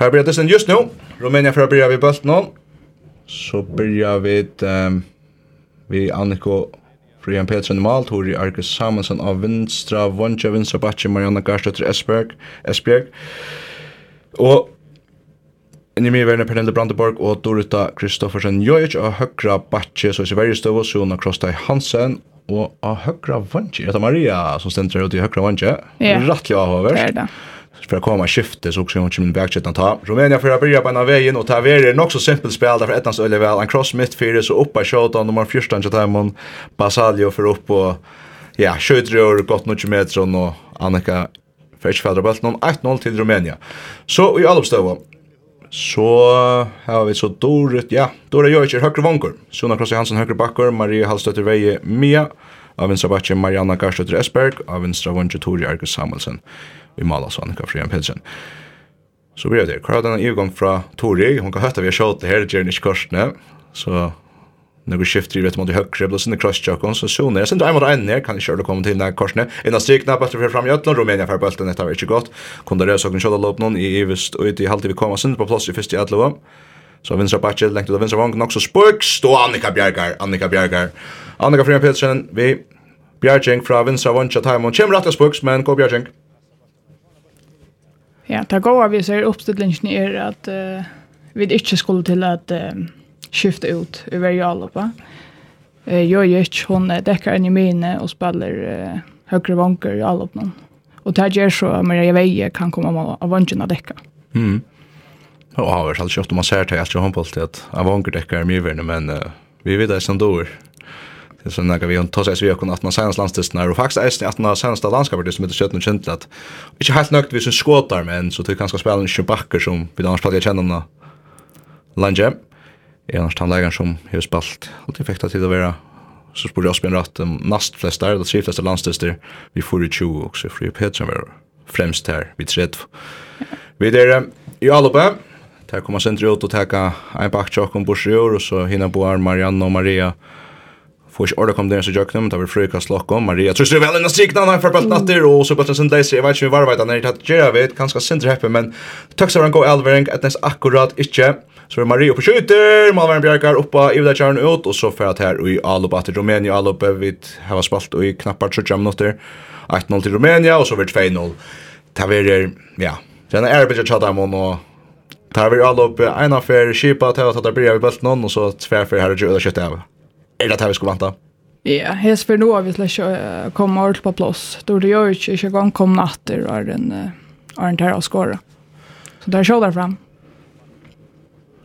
Per börjar det just nu. Rumänien för att börja vid bulten. Så börjar vi um, vi Anniko Frian Petersen i mål, Tori Arke Samuelsson av Vinstra, Vonja Vinstra Batche, Marianna Garstötter Esbjerg, Esbjerg. Og Inni mi verna Pernille Brandeborg og Dorita Kristoffersen Jojic og høgra Batche, så i Sverige støv og Sona Krostai Hansen og av høgra Vantje, Eta Maria som stender ut i høgra Vantje. Ja. Rattlig avhåverst. Det er det för att komma skifte så också hon kommer backchatten ta. Romania för att börja på den vägen och ta vidare nog så simpelt spel därför ettans öle väl en cross mitt fyra så uppa shot on nummer 14 till Timon Basalio för upp och ja, skjuter och gott något meter och Annika Fetch fader bollen om 1-0 till Romania. Så i Alpstöva så har vi så Dorit, ja, Dora Jöjker, högre vankor. Sona Krossi Hansen, högre backor, Maria Hallstötter Veje, Mia. Av vänstra backen Marianna Garstötter Esberg, av vänstra vankor Tori Argus Samuelsen vi malas og Annika Frian Pedersen. Så blir det, hva er denne ivgång fra Tori, hun kan høyta vi har sjått det her, Gjerne korsne. så när vi skiftar i vet mot i høyre, blir sinne cross-jokken, så så ned, sinne mot en ner kan köra komma till til korsne. En av strikna, på för fram i Øtland, för fyrir bølten, dette var inte gott. Kunde det rødsokken köra lopp någon i evist och ut i halvtid vi kommer sen på plats i fyrst i Adlova, så vinstra bakje, lengt till av vinstra vång också så då stå Annika Bjärgar, Annika Bjärgar. Annika Frian Petersen, vi Bjergjeng från vinstra vång Taimon, kjem rett og men gå Bjergjeng. Ja, det går vi ser uppställningen är att uh, vi inte skulle till att uh, skifta ut över Jalupa. Eh jag gör hon däckar in i mine och spelar uh, högre vanker i Jalupa. Och det gör så att Maria Veje kan komma av vankerna däcka. Mm. Och har väl så om man ser till att jag har på att av vanker däckar mycket men uh, vi vet det som dår. Det så när vi har tagit sig ökon att man senast landstisten är och faktiskt är att man senast landskapet som heter Sjötn känt att inte helt nökt vi som skåtar men så tycker kanske spela en sjubacker som vi annars pratar jag känner nå. Lange. Är annars han som hur spalt. Allt effekta till att vara så spår jag spela rätt näst flest där det tre flesta landstister vi får ju också för pitch var främst här vi tredje. Vi där i Alba Där kommer sen ut och ta en backchock om Borsjör och så hinner på Marianne och Maria Får ikke ordet kom der så jøkken, men det var frøyka slokk om. Maria tror du vel enn strikna, han for bøtt natter, og så bøtt en sin leise. Jeg vet ikke om vi varveit han er i tatt gjerra vid, ganske sindre heppe, men tøks av en god elvering, et nest akkurat ikke. Så er Maria på skjuter, Malvaren Bjerkar oppa, Ivda Kjern ut, og så fer at her i Alup, at Rumænia Alup, vi har spalt i knappar 30 minutter, 1-0 til Rumænia, og så blir 2-0. Det er, ja, det er en erbidja tjadamon, og Tar vi all upp ena för skipa till att ta börja vid bulten och så tvär för här och göra kött av er det här vi skulle vänta? Ja, jag spelar nog av att jag kommer ordentligt på plats. Då det gör ju inte, jag kom natter och är en, är en terror att skåra. Så där kör jag fram.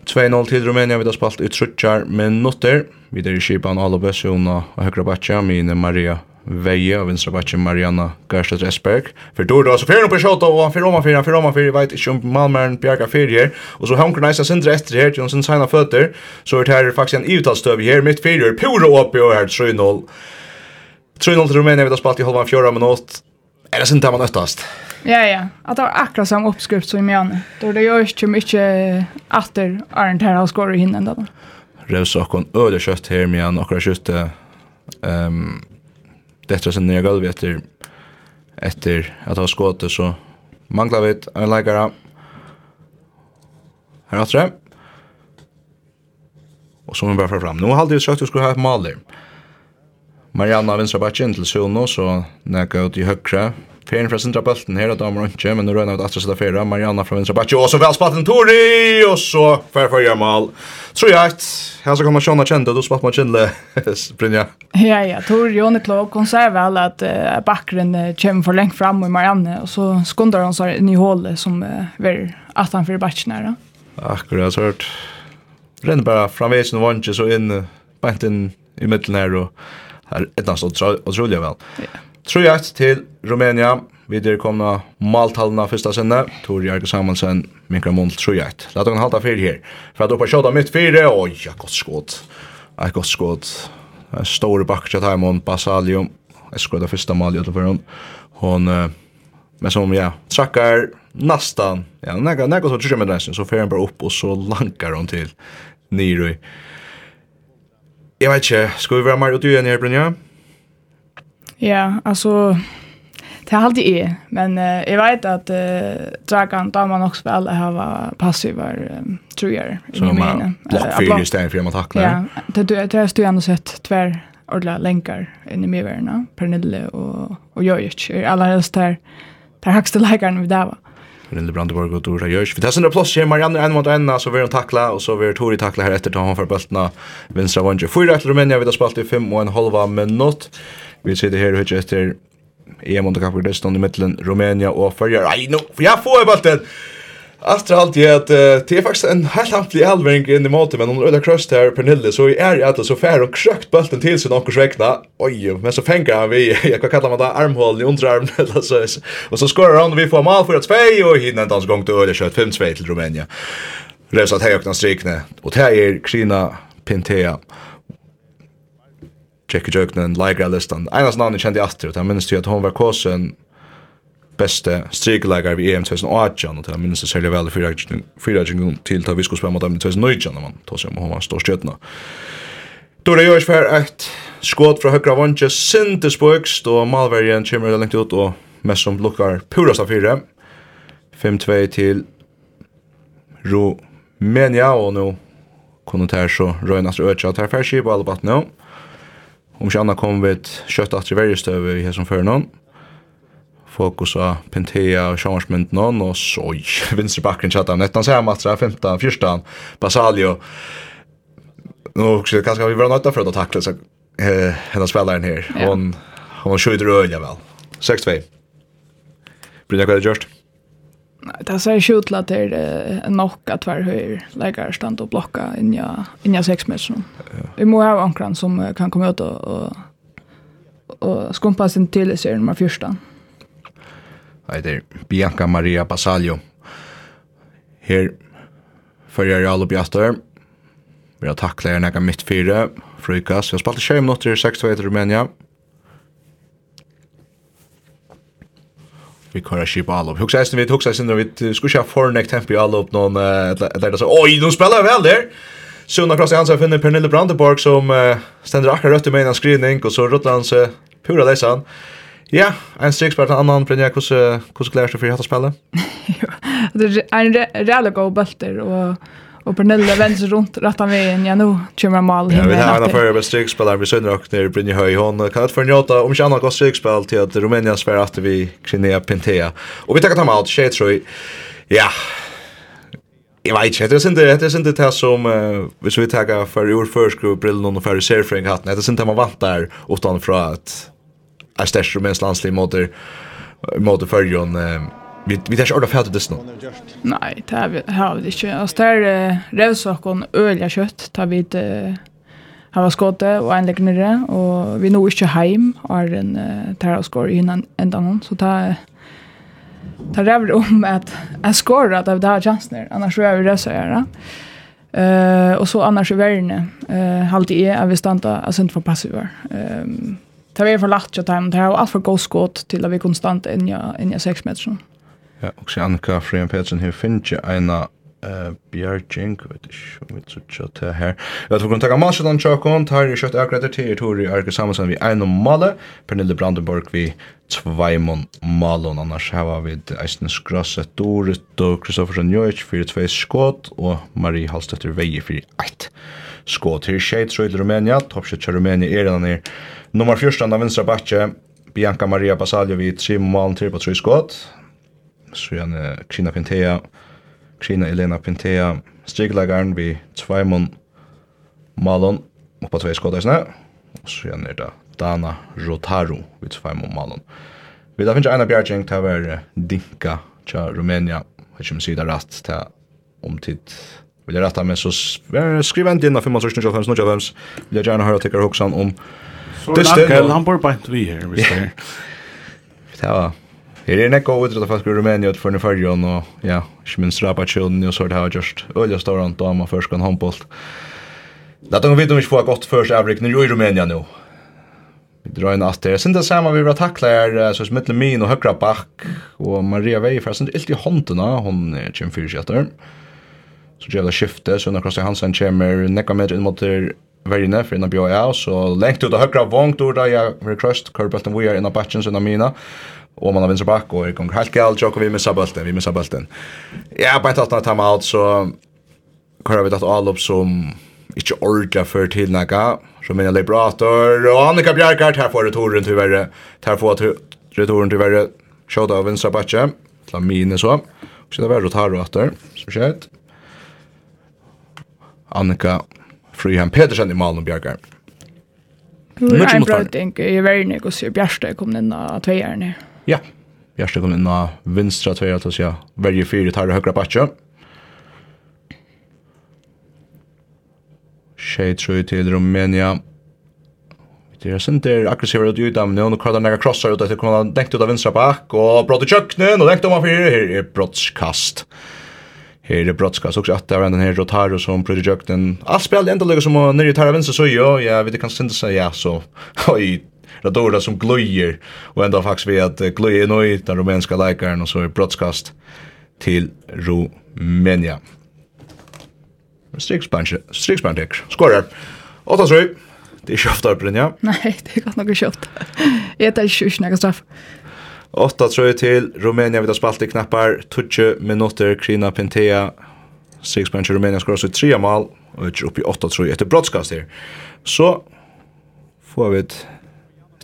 2-0 til Rumænia, vi har spalt i trutjar minutter. Vi er i Kipan Alabes, Jona og Høgra Batja, mine Maria Veie og vinstra Batja, Mariana Garstedt Esberg. For Dorda, så fyrir på Kjota, og han fyrir om han fyrir, han fyrir om han fyrir, veit ikke om Malmæren bjerga fyrir her. Og så hanker næsta sindre etter her, til hun sin signa føtter, så er det her faktisk en ivtalstøv her, mitt fyrir, pura oppi og her 3-0. 3-0 til Rumænia, vi har spalt i halvan fjora minutt. Er det sindre man øttast? Ja, ja. Att det var akkurat samma uppskrift som i Mjön. Då det görs ju mycket åter Arndt här har skor i hinnan då. Revs och kon öde kött här med en och kött ehm detta sen ner gulvet efter efter att ha skått så manglar vi en läkare. Här har det. Och så vi bara fram. Nu har det sagt att skulle ha ett mål där. Marianna vinstra backen till Suno så näka ut i högra Feren fra sindra bølten her, og damer ikke, men nu røyner vi atra sida fera, Marianna fra vinstra bakje, og så velspalten Tori, og så færfarja mal. Tror jeg at, her så kommer Sjona kjente, du spalt man kjende, Brynja. Ja, ja, Tori, Jone Klok, hun sier vel at uh, bakgrunnen uh, kommer for lengt fram i Marianne, og så skundar hun seg inn i hålet som uh, ver atan fyrir bakje næra. Akkurat, så hørt. Renn bara framveis no vantje, så inn, uh, bant inn i middelen her, og her etnast, og trulja vel. Ja. 3-1 til Rumænia. Vi der komna maltalna fyrsta sinne. Tor Jarko Samuelsen, Minkra Mund 3-1. Lata han halta fyrir her. For at oppa kjota mitt fyrir. Oj, ja, gott skot. Ja, gott skot. Stor bakkja taimon, Basalio. Jeg skoj da fyrsta mal i Hon, hon uh, men som, ja, trakkar nastan. Ja, nega nega så tjursja med dressen. Så fyrir han bara upp og så lankar hon til Nirui. Jeg vet ikke, skal vi være mer ut i enn her, Brynja? Ja. Ja, alltså det har alltid är, men uh, jag vet att uh, Dragan damer också väl har ha passiva um, jag Så man blockfyr istället för att man tacklar. Ja, det, det, det har jag ändå sett tvär ordla länkar in i medvärna, Pernille och, och Jojic. Alla helst där, där högsta läkaren vi där var. Pernille Brandeborg och Dora Jörs. Vi testar några plås här, Marianne en mot en, så vi har tackla, och så vi har Tori tackla här efter, att han för bultna vinstra vanger. Fyra efter Rumänien, vi har spalt i fem och en halva minut. Vi sitter her og høytter etter EM-underkamp i Røstland i middelen Rumænia og Førjar. Nei, nå, for jeg får bare den! Aftur alt jeg at uh, det er faktisk en helt antlig alvering inn i måte, men om Røda Krøst her, Pernille, så er jeg alle så fær og krøkt bølten til sin okkurs svekna. oi, men så fenger han vi, jeg kan kalla man da armhålen i underarmen, eller så, og så skorar han, og vi får mal for at tvei, og hinna en dansk gong til Øle kjøtt, 5-2 til Rumænia. Revsat hei okna strikne, og det er Krina Pintea. Jackie Jöknen, Ligra listan. Einas navnet kjente jeg alltid, og jeg minns till at hon var kåsen beste strikelager vid EM 2018, og jeg minnes det særlig vel fyra gånger til att vi skulle spela mot dem i 2019, när man tog sig om hon var stor stötna. Då det görs fer ett skott fra högra vantje, sinte spøkst, og Malverjen kommer längt ut, og mest som lukkar purast av fyra. 5-2 til Rumenia, och nu kunde det här så röjnas og øtja, og det er ferskip batt. No. Om ikke annet kom vi et kjøtt at det verre støve i hesson før noen. Fokus av Pentea og Sjamarsmynd noen, og så i vinstre bakken av Nettan seg matra, 15, 14, Basalio. Nå, kanskje vi var nøyta for å takle seg hennes spilleren her. Hon, hon skjøyder øyla vel. 6-2. Brynja, hva er det gjørst? det ser ikke ut til at det er nok at hver høyre leger stand og blokka inni av seks meter. Vi må ha ankran som kan komme ut og, og, og skumpa sin til i serien nummer første. Jeg heter Bianca Maria Basalio. Her følger jeg alle bjatter. Vi har taklet jeg nægget mitt fire, frukast. Vi har spalt i 20 minutter i 6-2 i Rumænia. vi kører skip all up. Hugsa eisen vi hugsa eisen vi skulle ikke ha fornekt tempo i all up noen eller det så oj, de spiller vel der. Sunna Kross Jansen finner Pernille Brandenborg som uh, ständer akkurat rött i mig en skrivning och så rullar han sig pura läsan. Ja, en strikspelare till annan Brynja, hvordan klarar du for å spille? Det er en reelle god bølter, og Och Pernille vänder sig runt rätt av vägen. Ja, nu kommer mål Ja, vi har en affär med strykspelare vid Söndrak nere i Brynje Brynjehöj. Hon kan inte förnjöta om inte annat går strykspel till att Rumänien svär efter vi Krinea Pintea. Och vi tackar ta med allt. Tror. Ja, Jag vet inte, det är inte det är inte det som uh, hvis vi tar för ur förskru brillen och för serfring hatten. Det är inte man vantar utan från att är störst rumänsk landslag mot mot förjon. Uh, vi vi tar ordet fælt det nu. Nej, det har vi har vi ikke. Og der revsakon ølja kött tar vi det har var skåte och en legger nere, og vi nå inte hem har er en uh, terraskår innan ända någon så ta, ta räver om at jeg skårer at det har chansen annars är vi røse å gjøre. Eh och så annars är verden, Eh halt är at vi standa, alltså inte för passiva. Ehm det var for lagt til dem, det var allt för god skott till att vi konstant inn i 6 meter sånn. Ja, og så Annika Frian Petsen her finnes jeg en av Bjergjeng, vet ikke om vi tror til her. Jeg tror vi kan takke Malsjødan Tjåkon, tar i kjøtt akkurat til i Tori Arke Samuelsen vi en og Male, Pernille Brandenborg vi Tveimon Malon, annars her var vi Eisne Skrasset Dorit og Kristoffersen Njøyc fyrir tvei skåt og Marie Halstøtter Veie fyrir eit skåt. Her tjej trøyde Rumænia, toppskjøtt til Rumænia er den her nummer 14 av vinstra Batje, Bianca Maria Basaljo vi tre mål til på tre skåt så gjerne Krina Pintea, Krina Elena Pintea, strikkelagaren vi Tveimon Malon, oppa tvei skådeisne, og så gjerne er det Dana Rotaru vi Tveimon Malon. Vi da finnes eina bjergjeng til å være Dinka til Rumænia, og ikke om sida rast til omtid. Vil jeg rette med, så skriv en din av 25-25-25, vil jeg gjerne høre tikkar hoksan om Distel. Han bor bare ikke vi her, hvis det er. Det var Her er nekka over av faktisk i Rumænia utenfor i fyrjon, og ja, ikke minst rapa Rabachin, og så er det her just ølja stårant, dama, man først kan håndbolt. Det er vi ikke får godt først avrikner jo i Rumænia nå. Vi drar inn at det er sindra saman vi var takla her, så er mittel min og høyra bak, og Maria Vei for jeg sindra ilt i håndena, hun er kjem fyrir sjetter. Så gjør det skifte, så når Krosti Hansen kommer nekka med inn mot verjene for innan bjør jeg, så lengt ut av høyra vongt ord, av jeg, vil krøst, kørbelten vi er innan batchen, så innan mina, og man har vinstra bak og er gong helt galt jokk og vi missar bulten, vi missar bulten. Ja, på ett åttna time out så kvar vi att all upp som inte orka för til naga så mina liberator og Annika Bjarkart här får returen til tyvärr här får returen til verre. shot av vinstra backe till mine så och så där rotar och åter så skött Annika Frihan Petersen i Malmö Bjarkart Nu är en bra tänk, jag är väldigt nekos i Bjärsta kom den av tvejaren här. Ja, Bjarte kom inn av vinstra tveir, til å si verje fire tar og høyre bakje. Tjej tror til Romania. Det er sin der aggressivere ut i utdamne, og nå kvartar nega krossar ut etter kommer han ut av vinstra bak, og brott i kjøkkenen, og denkt om han fire, her er brottskast. Her er brottskast, også at det var enden her Rotaro som prøyde kjøkkenen. Alt spil enda lukka som nere i tarra vinstra så jo, ja, vi kan synda seg, ja, så, oi, Radora som glöjer och ända faktiskt vi att glöja är nöj den rumänska läkaren och så är brottskast till Rumänien. Striksbanche, striksbanche, skorar. Åtta så. Det är kjøft av Brynja. Nei, det er godt nok kjøft. Jeg tar ikke ikke noe straff. tror jag till Rumänien vid att spalt i knappar, 20 minuter, Krina Pintea, 6 bench Rumænia skår også 3 mal, upp i åtta tror jag. Efter brottskast här. Så får vi et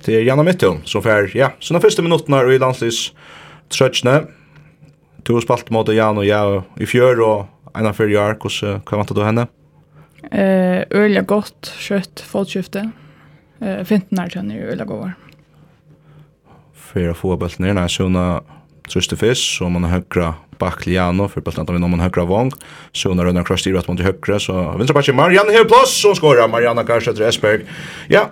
Det er Janna Mittun, som fer, ja, sina første minuttene i landslis trøtsne. Du har spalt mot Jan og jeg i fjør, og en av fyrre år, hvordan kan vant du henne? Eh, øyla godt, kjøtt, fotskifte. Eh, Finten er tjene i øyla gåvar. Fyra få bølt ned, nei, sånne trøste fisk, så man har høyre bak til Jan, for bølt ned, man har høyre vong. Sånne rønner kross til at man til høyre, så vinstra bak til Marianne Hevplass, og skårer Marianne Garstetter Esberg. Ja,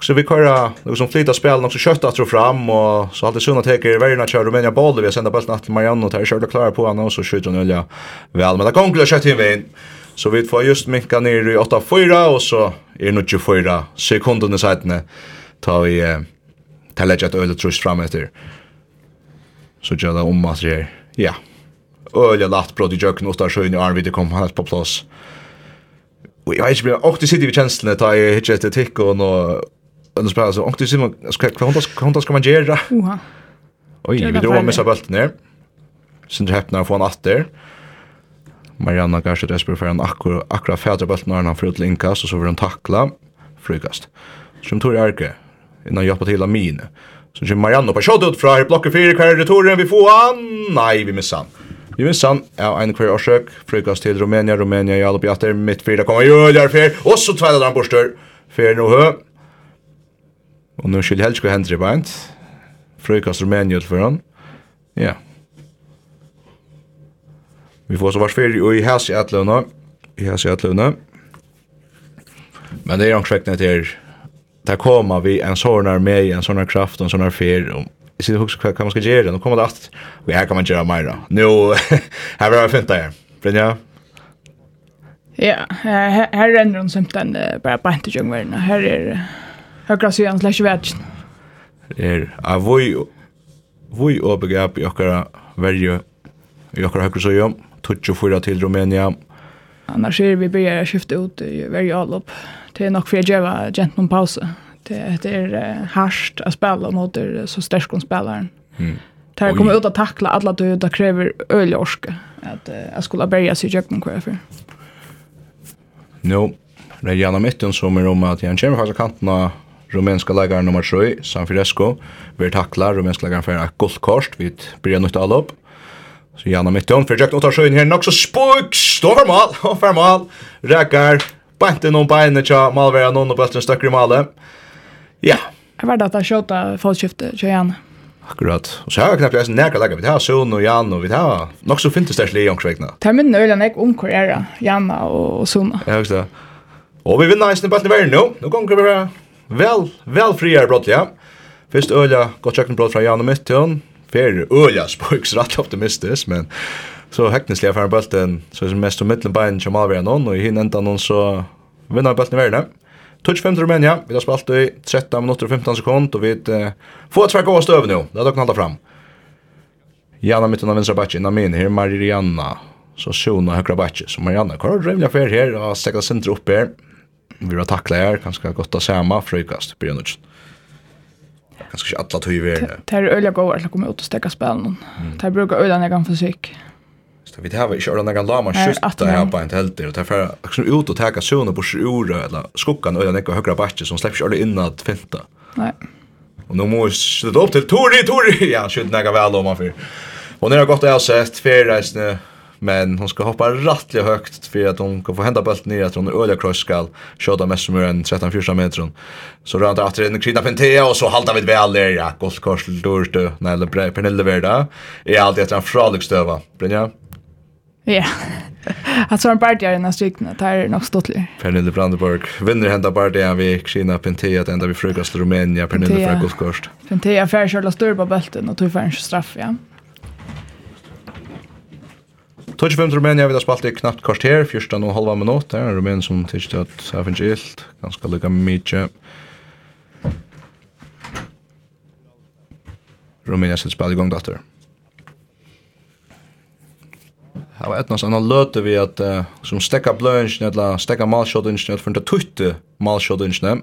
Så vi kör noe som flyter spel också kött att atro fram, och så alltid sunn teker jeg er kör at boll vi sända sendt bøltene til Marianne, och tar kör og klara på henne, och så skjuter hon olja väl men det kan ikke kött in. Så vi får just minka ner i 8-4, och så är det 24 sekunder i sidan ta vi til legget et øyne trust fram efter. Så gjør det om att det er, ja, øyne latt brot i jøkken, og da skjønner det kom han på plats. Vi jeg vet ikke, jeg har alltid sittet i kjenslene, ta jeg hittet etter annars bara så och det ser man ska kvanta ska man göra. Oha. Oj, vi drar med så bulten ner. Sen det häpnar från åter. Marianna kanske det spelar för en akkur akra fädra bulten när han får ut och så vill han tackla frukast. Som tror jag är innan jag på till min. Så kommer Marianna på shot ut från här blocket 4 kvar returen vi får han. Nej, vi missar. Vi minns han, ja, en kvar årsøk, frukast til Rumænia, Rumænia, Jalop Jatter, mitt fyra kommer ju där för och så tvättar han borster. För nu hø, Og nå skulle helst gå hender i beint. Frøykast Rumænien for han. Ja. Vi får så vars fyrir og i hæs i atløvna. I hæs i atløvna. Men det er omkrekna til der koma vi en sånn her med, en sånn her kraft, en sånn her fyr, og jeg sier hos hva man skal gjøre, nå kommer det alt, vi her kan man gjøre mer da. Nå, her var det fint der, Brynja. Ja, her, her renner hun den bare bare til jungverden, her er Høkra sier han slags. Er, a voi, voi begap i okkara verju, i okkara högra sidan tutsi fyra til Rumænia. Annars er vi byrjar skifte ut i verju allop. Det er nok for jeg djeva gent noen pause. Det, det er harsht a spela mot så sterskon spelaren. Mm. Tar kommer ut att tackla alla då det kräver öl orska att jag skulle börja sig jag någon kvar för. No, det är gärna mitten som är om att jag känner faktiskt kanterna rumenska lagaren nummer 3, San Firesco, vi tacklar rumenska lagaren för ett guldkort vid Brian Nytt Allop. Så Janna Mitton för Jack Ottar Sjön här, nog så spuks, står för mål, och för mål, räkar, bänten om benen tja, malvera någon och bulten stöcker i malet. Ja. Jag var att skjuta fotskiftet tja Janna. Akkurat. Og så har jeg knappt jeg näka lägga. Vi har Sjön og Jan och vi har nog så fint stärslig slik omkvägna. Det här minner ölen jag om karriära, Janna och Sjön. Ja, just det. Och vi vinner ens i battlen världen nu. Nu kommer vi bara Vel, vel friar brott, ja. Fyrst øla, godt kjøkken brott fra Jan og Mittjøn. Fer øla spøks rett optimistisk, men så hekneslig er ferdig bølten, så er mest om midtlenbein som avgjør noen, og i hinn enda noen så vinner bølten i verden. Touch 5 Rumänien, vi har spalt i 13 minutter og 15 sekund, og vi uh, får et svært av øve nå, det er dere halda fram. Janna mitten av vinstra batje, Namin, her Marianna, så Sjona høyre batje, så Marianna, hva er det rymlig affær her, og stekka sindre opp her, vi har tacklat här kanske gott att samma frukast på grund Ganska inte alla tog i Det är öliga gåvar att komma ut och stäcka spelen. Det brukar öliga när jag fysik. Så vi har inte ordentligt lama skjuta här på en helt och därför också ut och ta söner på sjura eller skuggan öliga när jag högra backe som släpps aldrig in att finta. Nej. Och nu måste det upp till Tori Tori. Ja, skjut näga väl om man för. Och när jag gått och jag sett färreisne men hon ska hoppa rättliga högt för att hon kan få hända bulten ner att hon är öliga cross skall köra mest som en 13-14 meter. Så rör han åter in i pentea och så haltar vi väl där. Ja, golfkors till dörst när det blir Pernille Verda. Är alltid efter en fralugstöva. Brynja? Ja. Att så en party är nästa vecka när det är nog stottligt Pernille Brandenburg vinner hända party än vi Kina Pentea att ända vi frukost i Rumänien Pernille för kors Pentea för Charles på bulten och tog för en straff, ja. 25 Rumænia vi har spalt i knappt kvart her, 14 og halva minutt. Det er en som tykker til at jeg finnes ilt, ganske lykka mykje. Rumænia sitter spalt i gang datter. Jeg var etnast annan løte vi at uh, som stekka bløynsjene, eller stekka malsjådinsjene, eller fyrir tutte malsjådinsjene,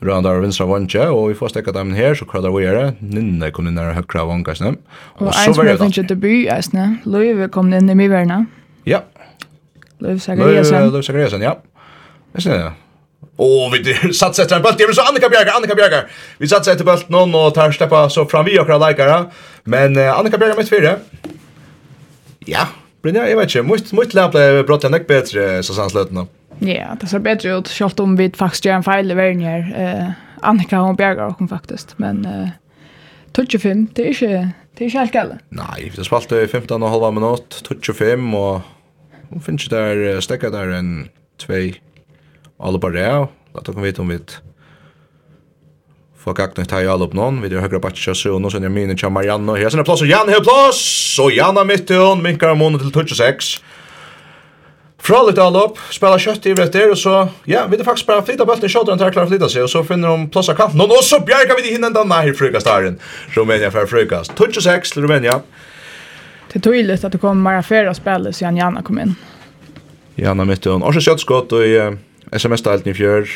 Røndar og vinstra vantje, og vi får stekka dem her, så kradar vi gjøre. Ninne kom inn her høkra vankasne. Och Og, så var det alt. Og debut, eisne. Løyve kom inn i miverna. Ja. Løyve Zachariasen. Løyve Zachariasen, ja. Jeg synes det, Og vi satt seg etter en bølt. det vil så Annika Bjerger, Annika Bjerger. Vi satt seg etter bølt noen og tar steppa så fram vi okra leikere. Men uh, Annika Bjerger mitt fire. Ja, Brynja, jeg vet ikke. Mot, mot lær ble brått jeg bedre, så sanns løtene. Ja, det ser bättre ut. Självt om vi faktiskt gör en fejl i världen här. Eh, Annika och bjärgar och hon faktiskt. Men eh, 25, det är inte, det är inte helt galet. Nej, det spalt i 15 och halva minut, 25 och hon finns där, stäcka där en två alla på det. Låt oss veta om vi får gakt ta i alla upp någon. Vi har högra batcha så och sen är min till Marianne. Här sen är plats och Jan, här plats! Så Janna mitt i hon, minkar månen till 26. Fralligt allop, spela kjøtt i rätter och så ja, vi det faktiskt bare flytta bulten i shotten till å flytta sig och så finner de plass av kanten, og så bjärkar vi det hinnan den här frukastaren. Rumänien för frukast. 26 til sex. Det er tydligt att det kommer mera färre spelare siden Janna kom in. Janna mitt i hon. Och så kött skott och i SMS-delt i fjör.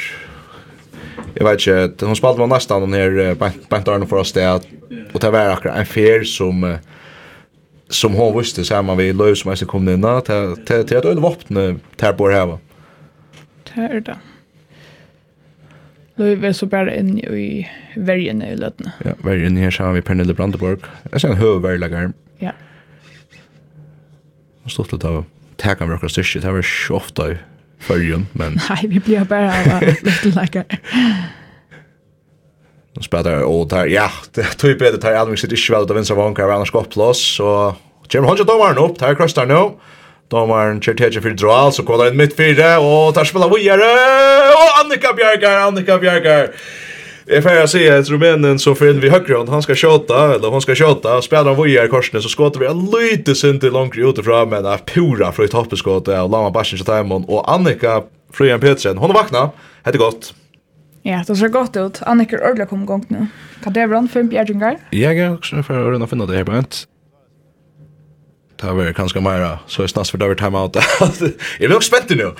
Jag vet inte, hon spelade var nästan den här bäntarna för oss det och det var akkurat en fjär som som hon visste så man vi lös som jag kom in till till till att öl vapen tar på här va. Där då. Löv är så bara in i vargen i lötna. Ja, vargen här så har vi Pernille Brandenburg. Jag ser en hövvärlagar. Ja. Och stått lite av täckan våra också Det var så ofta i men... Nej, vi blir bara lite läkare. De spelar och där ja, det tog ju bättre tar Alvin sitt inte väl då vänster vankar annars går plus så Jim Hunter då var upp, tar crossar nu. Då var en chat för draw så kollar in mitt fyra och tar spela vidare. Och Annika Bjergar, Annika Bjergar. Jag får jag säga att Rumänen så för vi högre hand han ska skjuta eller hon ska skjuta och spela han vidare korsen så skottar vi en lite synd i långt utifrån men är pura för ett hoppskott och Lama Bashin Shataimon och Annika Frian Petersen. Hon vakna. Hette gott. Ja, det ser godt ut. Annikker Ørla kom gong nu. Kadevron, fem bjergjengar. Jeg er også for å rønne finne det her på hent. Det har vært ganske mer, så er snart for det David time out. Jeg blir nok spent nu.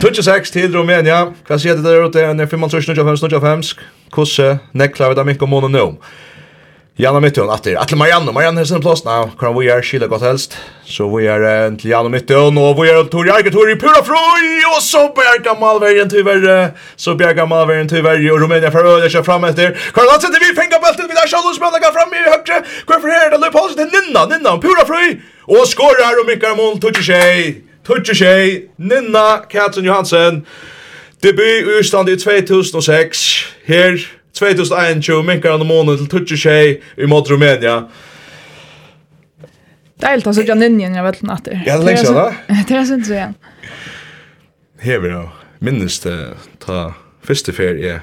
26 til Romania. Hva sier det der ute? Jeg er 25, 25, 25. Kosse, nekla vi da mye om måneden nå. Janne Mittun att det. Att Marianne, Marianne er sin plass, nå, Kan vi er skilla godt helst. Så vi er en till Janne Mittun og vi er Tor Jager Tor pura Froi, og så Bjerga Malvergen tyvärr så Bjerga Malvergen til verre, og Rumænia for øde kör frem etter. Kan låta det vi fänga bulten vi där Charles Mönna går fram i høyre. Hvorfor för här det løp holdt til Ninna, Ninna pura Froi, og skårer og mycket mål Tutsi sig. Tutsi sig. Ninna Katrin Johansen. Debut i Østland i 2006. Her 2021 minkar han månen til tutsi tjej i mot Rumänien. Deilt är helt alltså jag ninjen jag vet inte att det. Ja, det läggs då. Det er sånn så igen. Här vi då. Det ta første ferie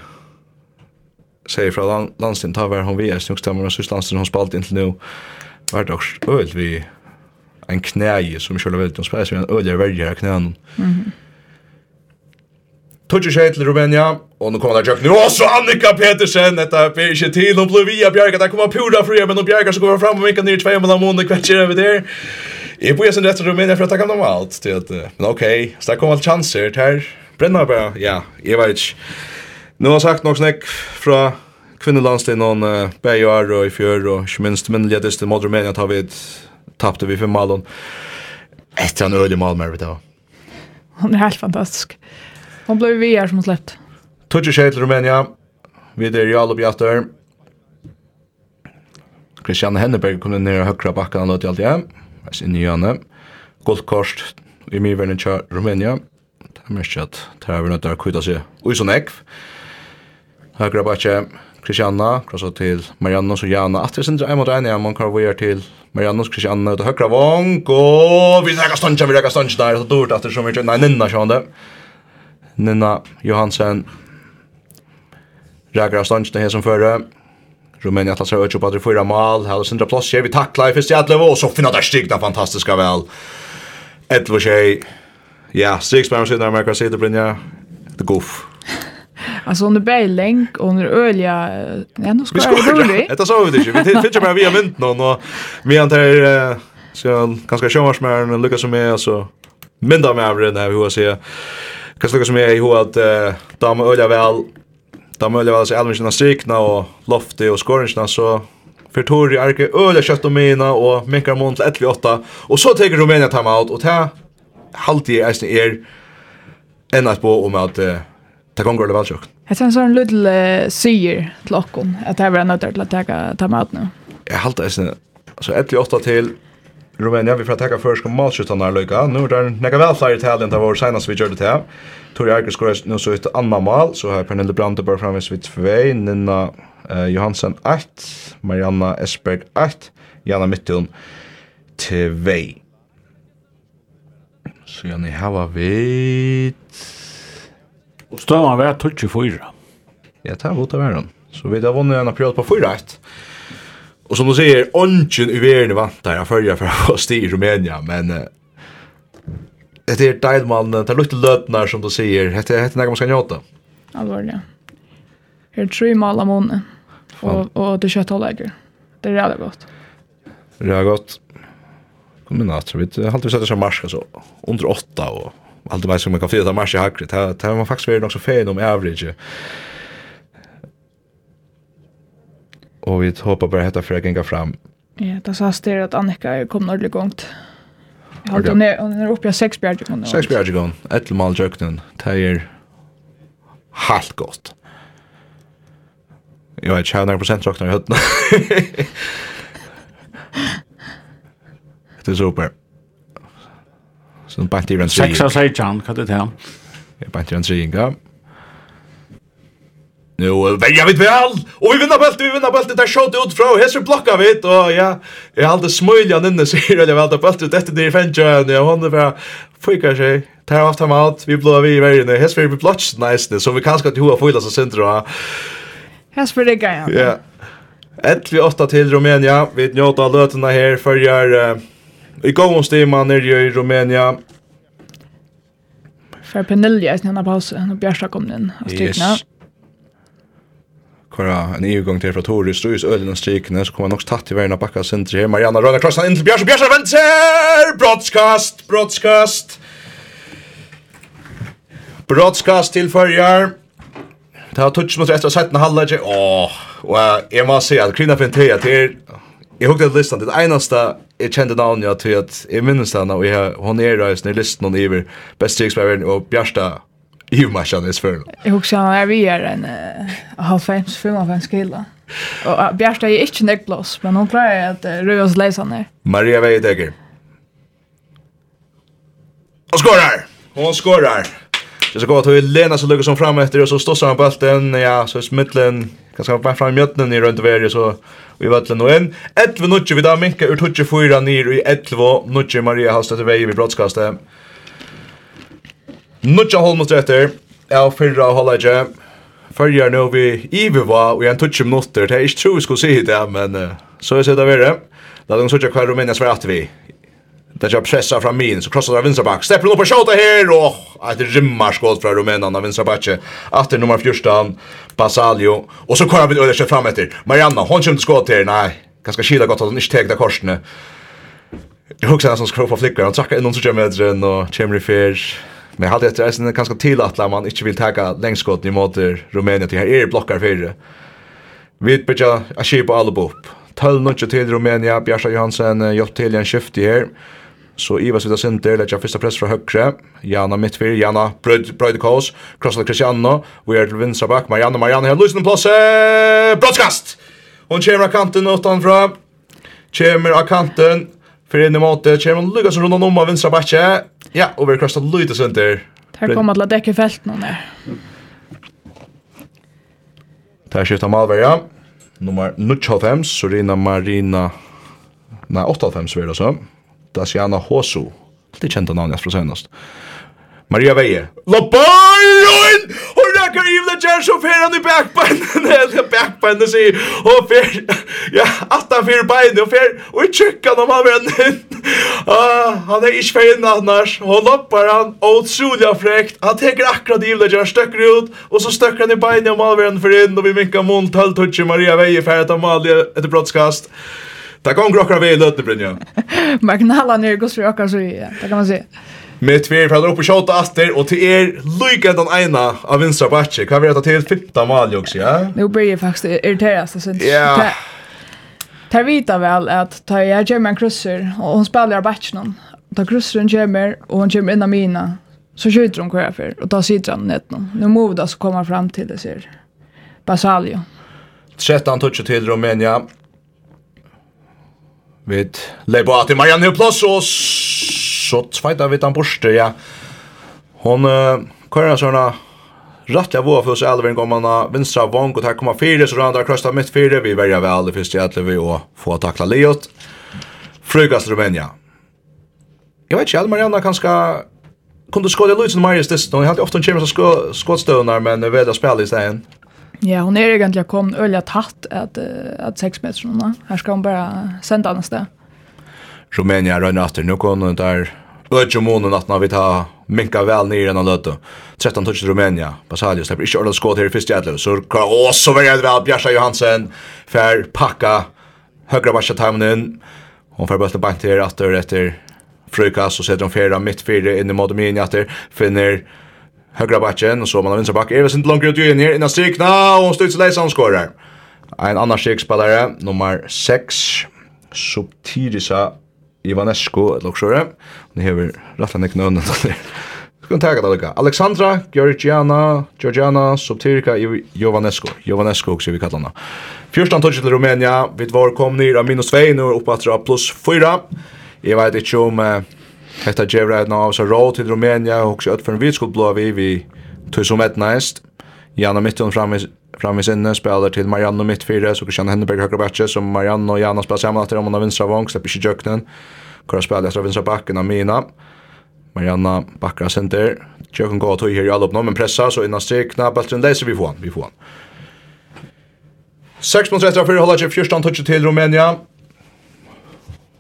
säger fra land, landstinn ta var hon vi er är og och landstinn hon spalt inntil nu var det också öl vi en knäje som kjøler veldig väldigt och spelade en öl jag väljer knän. mm -hmm. Tutsi tjej til Rumænia, og nå kommer det tjøkken, og så Annika Petersen, dette blir ikke til, hun blir via Bjerga, det kommer pura fri, men hun Bjerga så kommer fram og vinker ned i tvei mellom måned, hva kjer vi der? Jeg bor i sin rett til Rumænia for å takker dem alt, til at, men ok, så der kommer alt chanser, her brenner bare, ja, jeg vet ikke. Nå har sagt nok snakk fra kvinnelandstid noen uh, bæjar og i fjør, og ikke minst minnelighetest til mot Rumænja, tar vi et tappte vi fem malen. Etter en øyelig mal med det da. Hun er helt fantastisk. Hon blev vi här som släppt. Tutsi tjej till Rumänien. Vi är i Jalop Jaster. Christian Henneberg kom ner och högra backen och låt i allt igen. Jag ser i Janne. Guldkorst i Mivern i Rumänien. Det är mest att det här är något att kvita sig. Oj så näkv. Högra backen. Christiana, krossa til Marianne og Jana. Atter sindra en mot en, ja, man kan være til Marianne Christiana, ut og høyre vong, og vi rekker stundja, vi rekker stundja der, så dårlig atter som vi kjønner en nina, sjående. Sånn Nina Johansen Rækara Stanchne her som fører Rumænia atlas har ökat på at vi fyra mål. Här har Sandra Ploss vi tackla i första jävla Og så finna där stigna fantastiska väl. Ett var tjej. Ja, sex pounds siden America säger det Brynja. Det er goff. Alltså hon är bäling och hon är ölja. Ja, nu ska jag göra det. Det sa vi det. Vi tittar bara via vint någon och vi antar så ganska sjömarsmärn och lyckas med alltså mindre med över den här hur jag säger. Kanske slukka som jeg i hoa at da må øyla vel da må øyla vel seg elvinsina strikna och lofti och skoringsina så fyrir Tori Arke øyla kött och mina och minkar mån till 1-8 och så teker Rumænia time out og ta halvtid är eisne er enn att bo om at Det kan gå det vel Jeg tror en sånn lydel sier til att det här var nødt til att ta med ut nå. Jeg halte det, altså 1-8 till. Rumänien vi får tacka för ska matchen när Luka. Nu är det några väl flyr till den där vår senast vi gjorde det här. Tori Arger skorar nu så ett annat mål så har Pernille Brande bör framis vid 2 Nina uh, Johansen 1. Marianna Esberg 1. Janna Mittun 2. Så jag ni har vid Och stövan var 24. Ja, det var det av den. Så vi har vunnit en period på 4-1. Og som du sier, ånden i världen vantar jag följer för att vara styr i Rumænia, men uh, det er där man tar lite lötnar som du sier, det er när man skal njåta. Allvarligt, ja. Det er tre mal av månaden og, og det er kjøtt og läger. Det er jävligt godt. Det är gott. Kom inn, att vi har alltid sett det som mars så under åtta, og alltid vet som man kan fira mars i hackret. Det har man faktisk vært nok så fein om average och vi hoppar bara hetta för att gänga fram. Ja, det sa styr att Annika är kom ordentligt gångt. Jag har hon är, hon är uppe i sex bjärgekon. Sex bjärgekon, ett mal jöknen, tejer halt gott. Jag vet inte hur procent jöknar i hötten. det är super. Så nu bant i en sri. Sex av sejtjan, kan det ta? Jag bant i en sri, ja. Nu velja vi väl och vi vinner bølt, vi vinner bølt, det er shot ut från og hesser blokka vi, og ja, jag har alltid smøylian inne, sier jeg vel, det er bølt ut etter nere fengtjøen, ja, hon det bara fyrkar sig tar av time out, vi blå vi i verden, hesser vi blotts næsne, så vi kan skatt hoa fyla seg sindra. Hesper det gaia. Ja. Ett vi åtta till Rumænia, vi njöta lötena här för fyrir, i gong stämma nere i Rumænia, För Penelja, när han har paus, när Bjärsta kom in och styrkna. Yes kora en EU-gång till Fratori, Strujus, Ölen och Strykene, så kommer nog tatt i världen av backa center här. Marianna Röna krossar in till Bjärs och Bjärs och vänster! broadcast broadcast broadcast till förjar. Det har touch mot efter sätten halvlege. Åh, och jag måste säga att Krina Fentea till Jag hugg listan, det enaste jag kände namn jag till att i minns henne och hon är i listan och iver bäst krigsbärgen och Bjärsta i matchen i Sverige. Jag också när vi är en halvfems, en skilla. Och Bjärsta är inte näckblås, men hon klarar att röja oss läsa ner. Maria Veidecker. Och skorar! Hon skorar! Det ska gå till Lena så lyckas som fram efter och så stossar han bulten, ja, så smittlen, kanske bara fram i mjötnen i runt över så vi vart den och en. 11 nutje vi där minka ur 24 ner i 11 nutje Maria Hallstedt väg i brottskastet. Nudja holmostretter, av fyrra hållage, följer nu vi Iviva och en touch minuter. Det är inte tror vi skulle se det, men så är det där vidare. Låt oss söka kvar Rumänien svart vi. Det jag pressar fram min så krossar vänsterback. Steppar upp och skjuter här och ett rimmar skott från Rumänien av vänsterback. Efter nummer 14 Basalio och så kommer vi över sig fram efter. Marianna hon kommer skott här. Nej, ganska skida gott att hon inte tagit korsne. Jag huxar som skrofa flickor. Han trackar in någon så kör med den och i Fish. Men hade efter resten kanske till att man inte vill ta längskott i mot Rumänien till här är blockar för. Vi bitja a sheep all up. Tal notch till Rumänien, Bjarsa Johansen gjort till en skift här. Så Ivas vid center, lägger första press från högre. Jana mittfyr, Jana bröjde kås. Krossar Cristiano. Vi är till vinstra back. Marianne, Marianne här. Lysen plåse! Brottskast! Hon kommer av kanten utanför. Kommer av kanten. För en emot kommer man Lucas runt om av vänstra backe. Ja, och vi krossar Luita sönder. Här kommer alla däcka fält någon där. Där skiftar Malverja. Nummer 95, Sorina Marina. Nej, 85 så är det så. Daciana Hosu. Det kända namnet från senast. Maria Veje. Labajon! Jack i Yves Leger så fer han i backbeinen, eller backbeinen sier, och fer, ja, att han fer beinen, och fer, och i tjekkan om han venner. Ah, han är inte fer inn annars, og loppar han, otroligt fräckt han teker akkurat i Yves Leger, stöcker ut, och så stöcker han i beinen om alveren för in och vi minkar mund, tøltutje, Maria Veje för att han malde ett brottskast. Det kom akkurat vi i løtene, Brynja. Magnala er gos for akkurat så, ja, det kan man si. Med tvär fra upp och skjuter åter och till er lykke den ena av vänstra Hva Kan vi ta till 15 mal, också, ja? Nu blir jag faktiskt irriterad så syns. Ja. Tar vita väl att ta jag German Crusher och hon spelar batchen. Ta Crusher kommer och hon kommer innan mina. Så skjuter hon kvar för och tar sidan net nu. Nu måste så kommer fram till det ser. Basalio. 13 touch till Rumänien. Vid Lebati Marianne og så tveita vi den borste, ja. Hon uh, kører sånne Rattliga våra för oss elven kommer man vinstra vank och här kommer fyra så randar krösta mitt fyra vi väljer väl det första att vi och få tackla Leot. Frugas Rumänien. Jag vet inte, Elmar Janna kanske kunde skåda Luis och Marius dess. Hon hade ofta en chans att skådstövna men vi hade spelat i stället. Ja, hon är egentligen kom öliga tatt att, att sex meter. Här ska hon bara sända nästa. Rumænia efter nu nukon, og där øtje månen at vi tar minka vel nir den løte. 13 touch Rumänia. Rumænia, Basalio släpper inte ordentligt skåd här i första jædle, så kan også være jædre vel Bjarsa Johansen, för packa högra barsja timen inn, og fer bøtlen bank til efter efter frukas, och sätter hon fjärda mitt fyra in i Modomini efter. finner högra backen och så man har vinstra bak, Evers inte långt ut i här innan strikna, och hon styrt til leisa, hun. En annan strikspillare, nummer 6, Subtirisa Ivanesco eller också det. Ni har rätt att nekna til. där. Vi kan tagga det lika. Alexandra, Georgiana, Georgiana, Subtirika, Jovanesco. Jovanesco också vi kallar henne. Fyrstan touch til Rumänien. Vi var kom ner av minus 2 nu upp att plus 4. Jag vet inte om Hetta gjev right av så roll til Romania og så ut for en vitskot blå vi vi tog som et næst. Janna mitt fram framme framvis sinne, spelar till mitt fyra, så Christian Henneberg högra backe, som Marianne och Jana spelar samman efter om hon har vinstra vång, släpper inte jöknen. Kora spelar efter vinstra backen av Mina. Marianne backar center. Jöken går och tog här i alla uppnå, men pressar så innan strikna, bulten läser vi får han, vi får han. 6 mot 3 för Hollage 14 touch till Rumänien.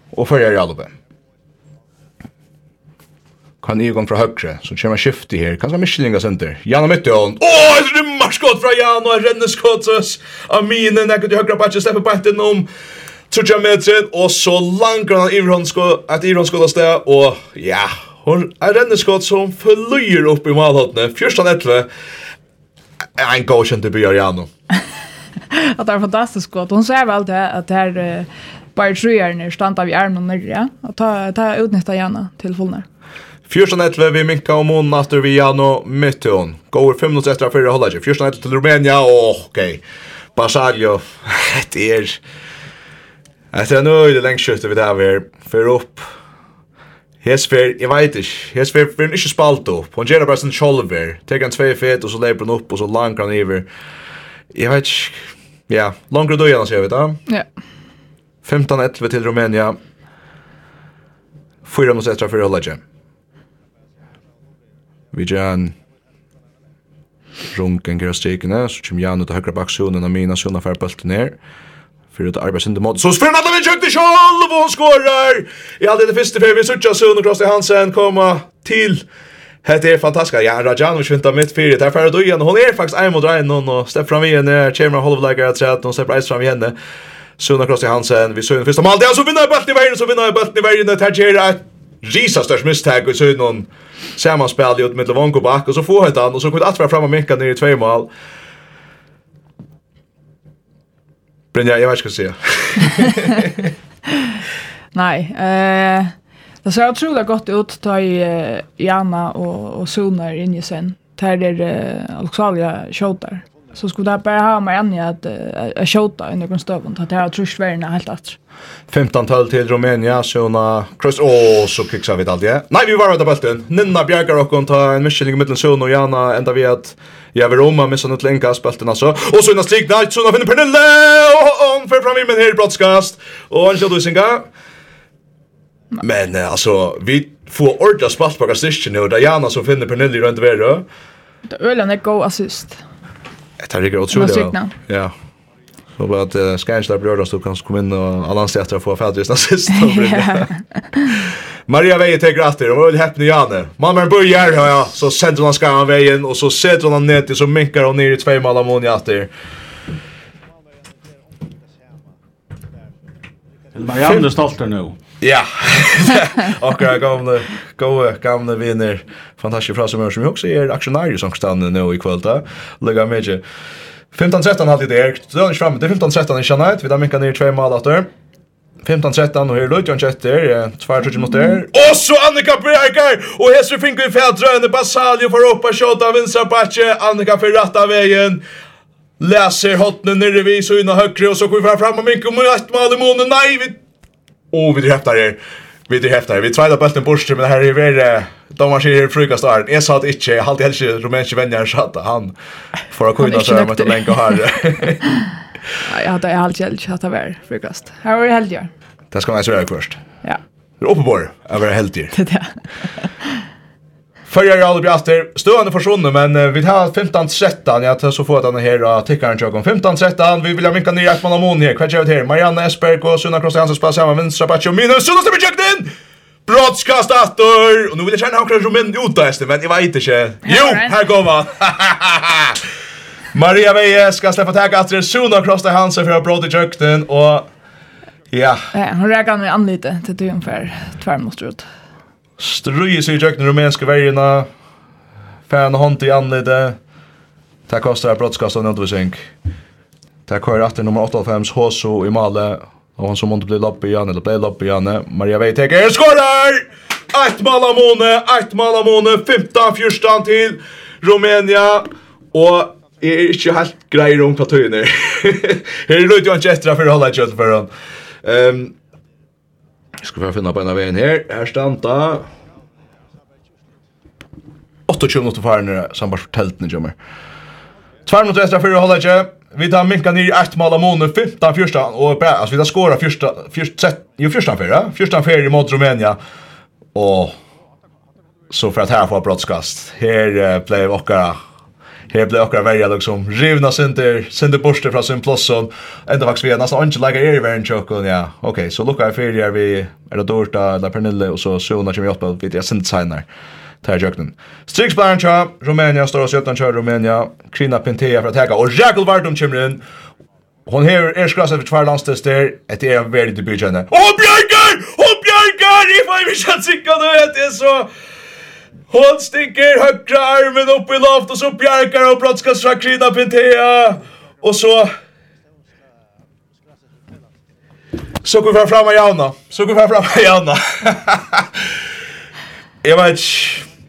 Och följer i alla uppnå kan jeg komme fra høyre, så kommer jeg skifte her, kanskje Michelinga senter, Jan og Mittjålen, åh, et rymmarskott fra Jan, og en renneskott, Amine, nekker til høyre bakke, slipper bætten om, Trudja metrin, og så langer han at Iverhånd da sted, og ja, hon er renneskott som flyr opp i malhåttene, 14-11, en godkjent i Bjørjano. at det er fantastisk godt. Hon ser vel det at det er uh, bare trøyerne stand av hjernen nere, ja? og ta, ta utnytta gjerne til fullnær. Fjørstan etle vi minka om månen aftur vi Jano Mittun. Går fem minutter etter fyrir holdet. Fjørstan etle til Rumænia, åh, ok. Basaglio, det er... Etter en øyde lengskjøttet vi der vi er, fyrir opp. Hesfer, jeg veit ikke, Hesfer fyrir ikke spalt opp. Hun gjerra bare sin kjolver, Tek han tvei fet, og så leper han opp, og så langer han iver. Jeg veit ikke, ja, langer døyana, sier vi da. Ja. 15-11 til Rumænia. Fyra minutter etter fyrir holdet. Vi gjør en runken gjer stikene, så kommer Jan ut av høyre baksonen og mina sønne fer bølten ned. Fyrir ut arbeids inte mod. Så spyrir Natta vi kjøkte sjálf og hun skorar! I all det fyrste fyrir vi suttja sønne Krosti Hansen koma til. Hette er fantastisk. Ja, Rajanovic vintar mitt fyrir. Der fyrir du igjen. Hon er faktisk ein mot rein og stepp fram igjen. Kjermer Holvleikar er trett og stepp reis fram igjen. Sønne Krosti Hansen, vi sønne Fyrst mal. Det Ja, så vinnar i bølten i verden, så vinnar i bølten i verden. Det er risa störst misstag och så är någon sammanspel ut med Levonko back och så får han och så kommer att vara framme Micka ner i två mål. Brynja, jag vet inte vad jag ska säga. Nej, eh det ser otroligt gott ut ta i Jana och och Sonar in i sen. Där är Alexandra skjuter så skulle det bara ha mig än att att skjuta i någon stöv att det här tror Sverige helt att 15 tal till Rumänien så na cross oh så kickar vi allt det. Nej vi var ute på bulten. Ninna Bjergar och ta en mischning i mitten så och Jana ända vi att jag vill roma med sånt länka spelten alltså. Och så en strik där så finner Pernille och hon för fram i min här broadcast och en du singa. Men alltså vi får ordra spalt på nu och Jana som finner Pernille runt vidare. Det ölen är go assist. Det ligger otroligt väl. Ja. Så bara att uh, Skärsta bröder så kan komma in och alla anser att jag får färdrista sist. Maria Veje till gratter, och vill häppna Janne. Mamma börjar, ja, så sätter hon skarvan vägen och så sätter hon ner till så minkar hon ner i två mål av mån i. Marianne är stolt nu. Ja. Och jag gamla goa gamla vinner Fantastiskt bra som som också är aktionär som stannar nu i kväll då. Lägga med 15-13 hade det är. Så är framme till 15-13 i Chanait. Vi där mycket ner två mål åter. 15-13 och här luttar han två tjugo mot där. Och så Annika Bjerkar och Hesse Fink i fältrön Basalio för uppa shot av vänstra patche Annika för rätta vägen. Läser hotnen nere vid så innan högre och så går vi fram och mycket mot mål i månen. Nej, vi Och vi dreptar er. Vi dreptar er. Vi trädar bulten bort men det här är väl de man ser frukast där. Jag sa att inte jag hade helst rumänska vänner satt han för att kunna så med den länka här. Jag hade jag hade helst att vara frukast. Här är helst jag. Det ska man säga först. Ja. Det är uppenbar. Jag var helst. Det där. Förra jag aldrig bjaster. Stående personer men vi tar 15 13. Jag tar så få den här och tickar en om 15 13. Vi vill ha mycket nya från Amon här. Kvartje ut här. Marianne Esberg och Sunna Kross Hansen spelar samma vänstra back och minus Sunna stämmer jag. Brottskast efter. Och nu vill jag känna hur kanske men utast men jag vet inte. Jo, här går va. Maria Veje ska släppa tag efter Sunna Kross Hansen för brott i jökten och Ja. Hon räknar med anlite till det ungefär tvärmåstrut. Struje seg i tjökna rumenske värjorna. Færen og hånd i anlede. Det kostar brottskastan undervisning. Det kører efter nummer 85, Hoso i Male. Og han som måtte bli lopp igen, eller ble lopp igen. Maria Veitek skårer! Ett mål av måne, ett mål av måne, 15-14 til Rumänien. Og Jeg er ikke helt greier om hva tøyene. Her er det jo ikke etter for å holde et kjøtt for han. Um, Skal vi finne på en av veien her. Her standa. 28 minutter faren er sambar for teltene kommer. Tvær minutter etter fyrir holdet ikke. Vi tar minka nir i ett mål av måned, 15 fyrsta, og bra, altså vi tar skåra fyrsta, fyrsta, jo fyrsta fyrra, fyrsta fyrra mot Rumænia, og så for at her får brottskast. Her uh, blei okkara her blev också verja liksom rivna sinter, sinter borste fra sin plosson enda faktisk vi er nesten inte lägger er i verden chock ja ok, okay, så lucka för det vi er det dorta eller Pernille og så så när vi åt på vid det sen tar jöknen. Strixbaren tja, Rumänien står oss jötan tja Rumänien, Krina Pintea för att häka, och Jackal Vardum kommer inn, Hon hever erskrasset för tvär landstester, ett er väldigt i byggjande. Åh, Björgar! Åh, Björgar! Ifall vi känns inte nu, det är så... Hon sticker högra armen upp i loft och så bjärkar hon brottskastra krida Pentea. Och så... Så går vi fram av Jauna. Så går vi fram av Jauna. Jag vet inte.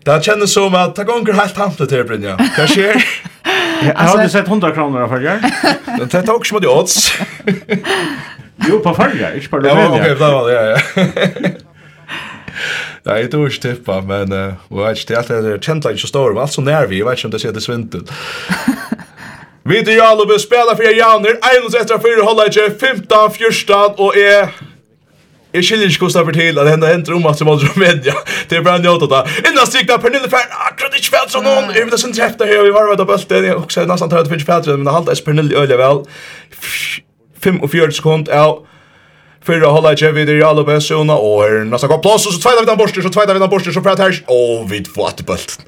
Det kändes som att det gånger helt hamnet här, Brynja. Vad sker? Jag har hade sett 100 kronor av jag. Det tar också mot odds. Jo, på förra, inte på Ja, okej, det var det, ja, ja. Nej, det är inte tippa, men uh, vet, det är alltid det känns lite så stor, men allt så när vi, jag vet inte om det ser det svintet. Vi till Jallobe spelar för Janner, Einus efter fyra hållare, 15, 14 och är... Jag skiljer inte kostar för till att det händer om att som var media. Det är bara njöta där. Innan stigna Pernille Färn, akkurat inte fält som någon. Jag vet inte sin efter här, vi var rädda bulten. Jag också nästan tar att det finns fält, men det halta är Pernille öliga väl. 45 sekund, ja. Fyra hålla jag vid i alla bästa och när nästa går plats och så tvåda vi den borsten så tvåda vi den borsten så för att här och vi får att bult.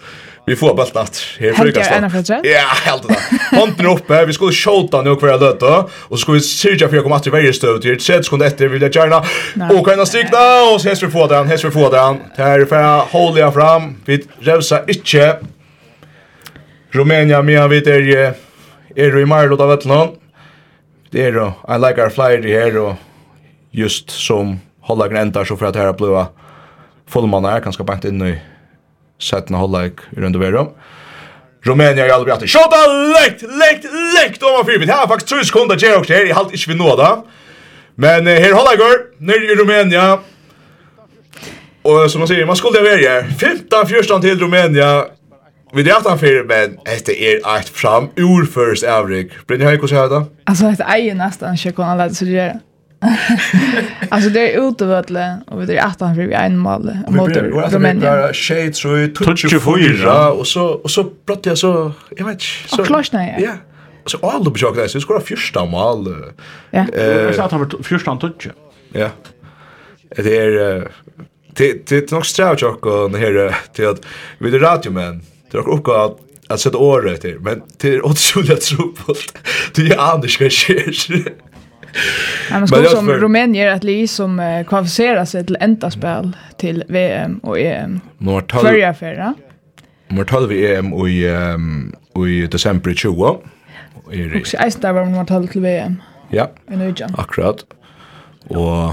Vi får bult att här frukost. Ja, helt det. Hånden uppe, vi skulle skjuta nu kvar löta och så skulle vi syrja för jag kommer att till varje stöd till sätt sekund efter vill jag gärna och kan stigna och så häst vi få den, häst vi få den. Här för hålla fram. Vi revsa inte. Rumänien men vi är är i Marlo där vet någon. Det är då. I like our flyer here och just som hållag ändar så för att här blåa fullman är ganska bänkt in i sätten hållag runt över dem. Rumänien är aldrig att shot lekt lekt lekt om fyrbit. Här faktiskt tre sekunder ger också här i halt inte vi nåda. Men här hållag går ner i Rumänien. Och som man säger, man skulle vara här. 15 14 till Rumänien. Vi det aftan för men efter är ett fram ur först avrik. Blir ni här hur så här då? Alltså är nästan, inte kan alla sig göra. alltså det är ute och vi är att han blir en mål mot Rumänien. Shade så i touch fyra och så och så bröt jag så jag vet inte Och klart nej. Ja. Så alla bjög där så skora första mål. Ja. Jag sa att han var första touch. Ja. Det är det det nog strävt jag och här till att vi är radiomän. Det är också att att sätta året till men till 8 juli tror på. Det är Anders kanske man ska som för... Rumänien att li som uh, kvalificerar sig till enda spel till VM och EM. Nummer 12. Förra förra. i EM och i um, och i december 20. Och i Och Ice där var 12 till VM. Ja. I Nujan. Akkurat. Och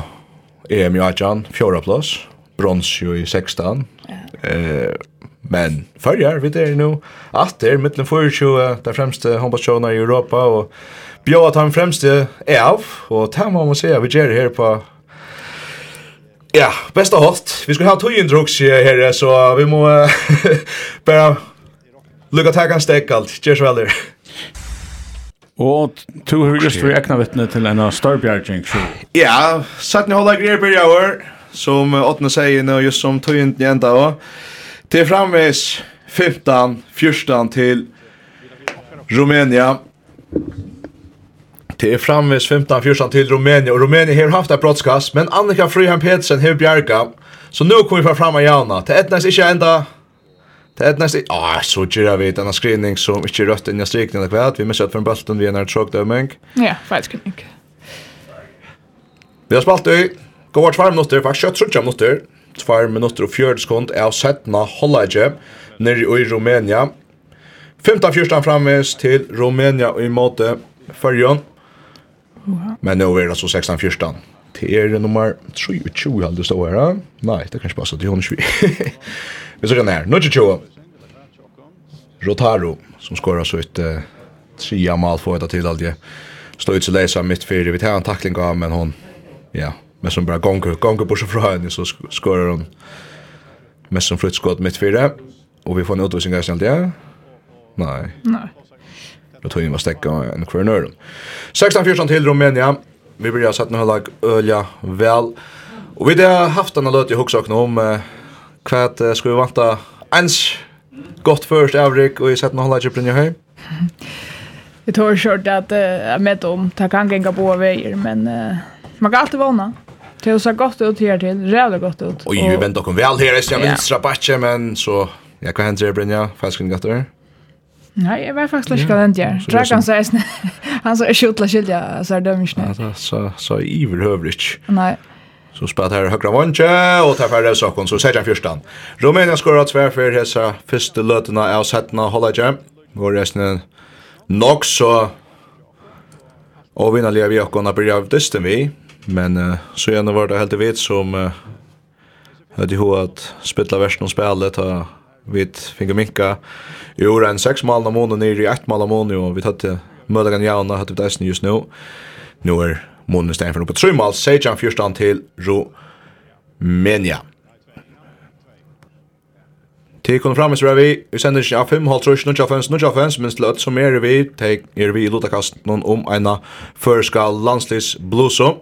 EM i Ajan, fjorda plats, brons i 16. Ja. Eh Men förjar vi det nu. Att det är mitten för 20 där främste handbollsjournar i Europa och bjöd att han främste är av och där må man säga vi ger här på Ja, bästa hot. Vi ska ha tog in drugs här så vi må bara lukka tag kan stäcka allt. Cheers väl där. Og to har just for ekna vittne til en av Starbjergjeng show. Ja, satt ni hålla greier på i år, som Åtne säger nu just som tog inn ända och. Till framvis 15, 14 til Rumänien. Det är framvis 15, 14 til Rumänien. Och Rumänien har haft ett brottskast. Men Annika Frihan Petersen har bjärka. Så nu kommer vi fram av Jauna. Det är ett näst inte enda... Det är ett näst inte... Ah, så gör vi denna skrivning som inte rött in i strikningen och kväll. Vi måste att från bulten vi är när det tråk dömning. Ja, färdskrivning. Vi har spalt i... Går tvär minutter, faktiskt kött trutja minutter. 2 minutter og 40 sekund av Setna Hollage nere i Rumænia. 15-14 framvis til Rumænia i måte Førjøen. Men nå er det altså 16-14. Det er nummer 23 halde stå her. Nei, det er kanskje bare så til hun 20. Vi ser den her. Nå 22. Rotaro, som skårer så ut uh, tria mal for etter tid alltid. Står ut så leser mitt fyrir. Vi tar en takling av, men hon, ja, men som bara gånger gånger bort så från så skorar hon mest som flyttskott mitt fyra. Och vi får en utvisning ganska snart ja? Nej. Nej. Då tog in var stäcka en corner. 16-14 till Rumänien vi börjar sätta nu lag ölja väl. Och vi har haft en löt i huxak om eh, kvart eh, ska vi vanta ens gott först avrik och i sätta nu lag i Brynja Höj Vi tar kört att jag med om, ta kan gänga på vägar, men man kan alltid vana. Det så gott ut här till, rävligt gott ut. Och ju väntar kom väl här Jag vill vänstra backe men så jag kan händer Brynja fast kan göra. Nej, jag var faktiskt lite kalent där. Dragan säger sen han så skjuter skilja så är det inte. Ja, så så evil hövligt. Nej. Så spelar här högra vånche och tar färre sakon så säger han fyrstan. Rumänien skorar tvär för dessa första lötena av sättna hålla jam. Går resten nog så Och vinna lever vi och kunna börja av dysten vi. Men uh, så gärna var det helt vet som uh, hade ju att spela versen och spela ta vid fick minka jo en sex mål om månaden ner i ett mål om månaden och vi hade mödan jauna hade vi det just nu. Nu är månaden stäng för på tre mål Sejan förstan till Ro Menia. Til kun fram er vi, vi sender ikke av 5, halv trus, nudja fens, nudja fens, minst løtt som er vi, er vi i lotakast noen om eina førska landslis bluso.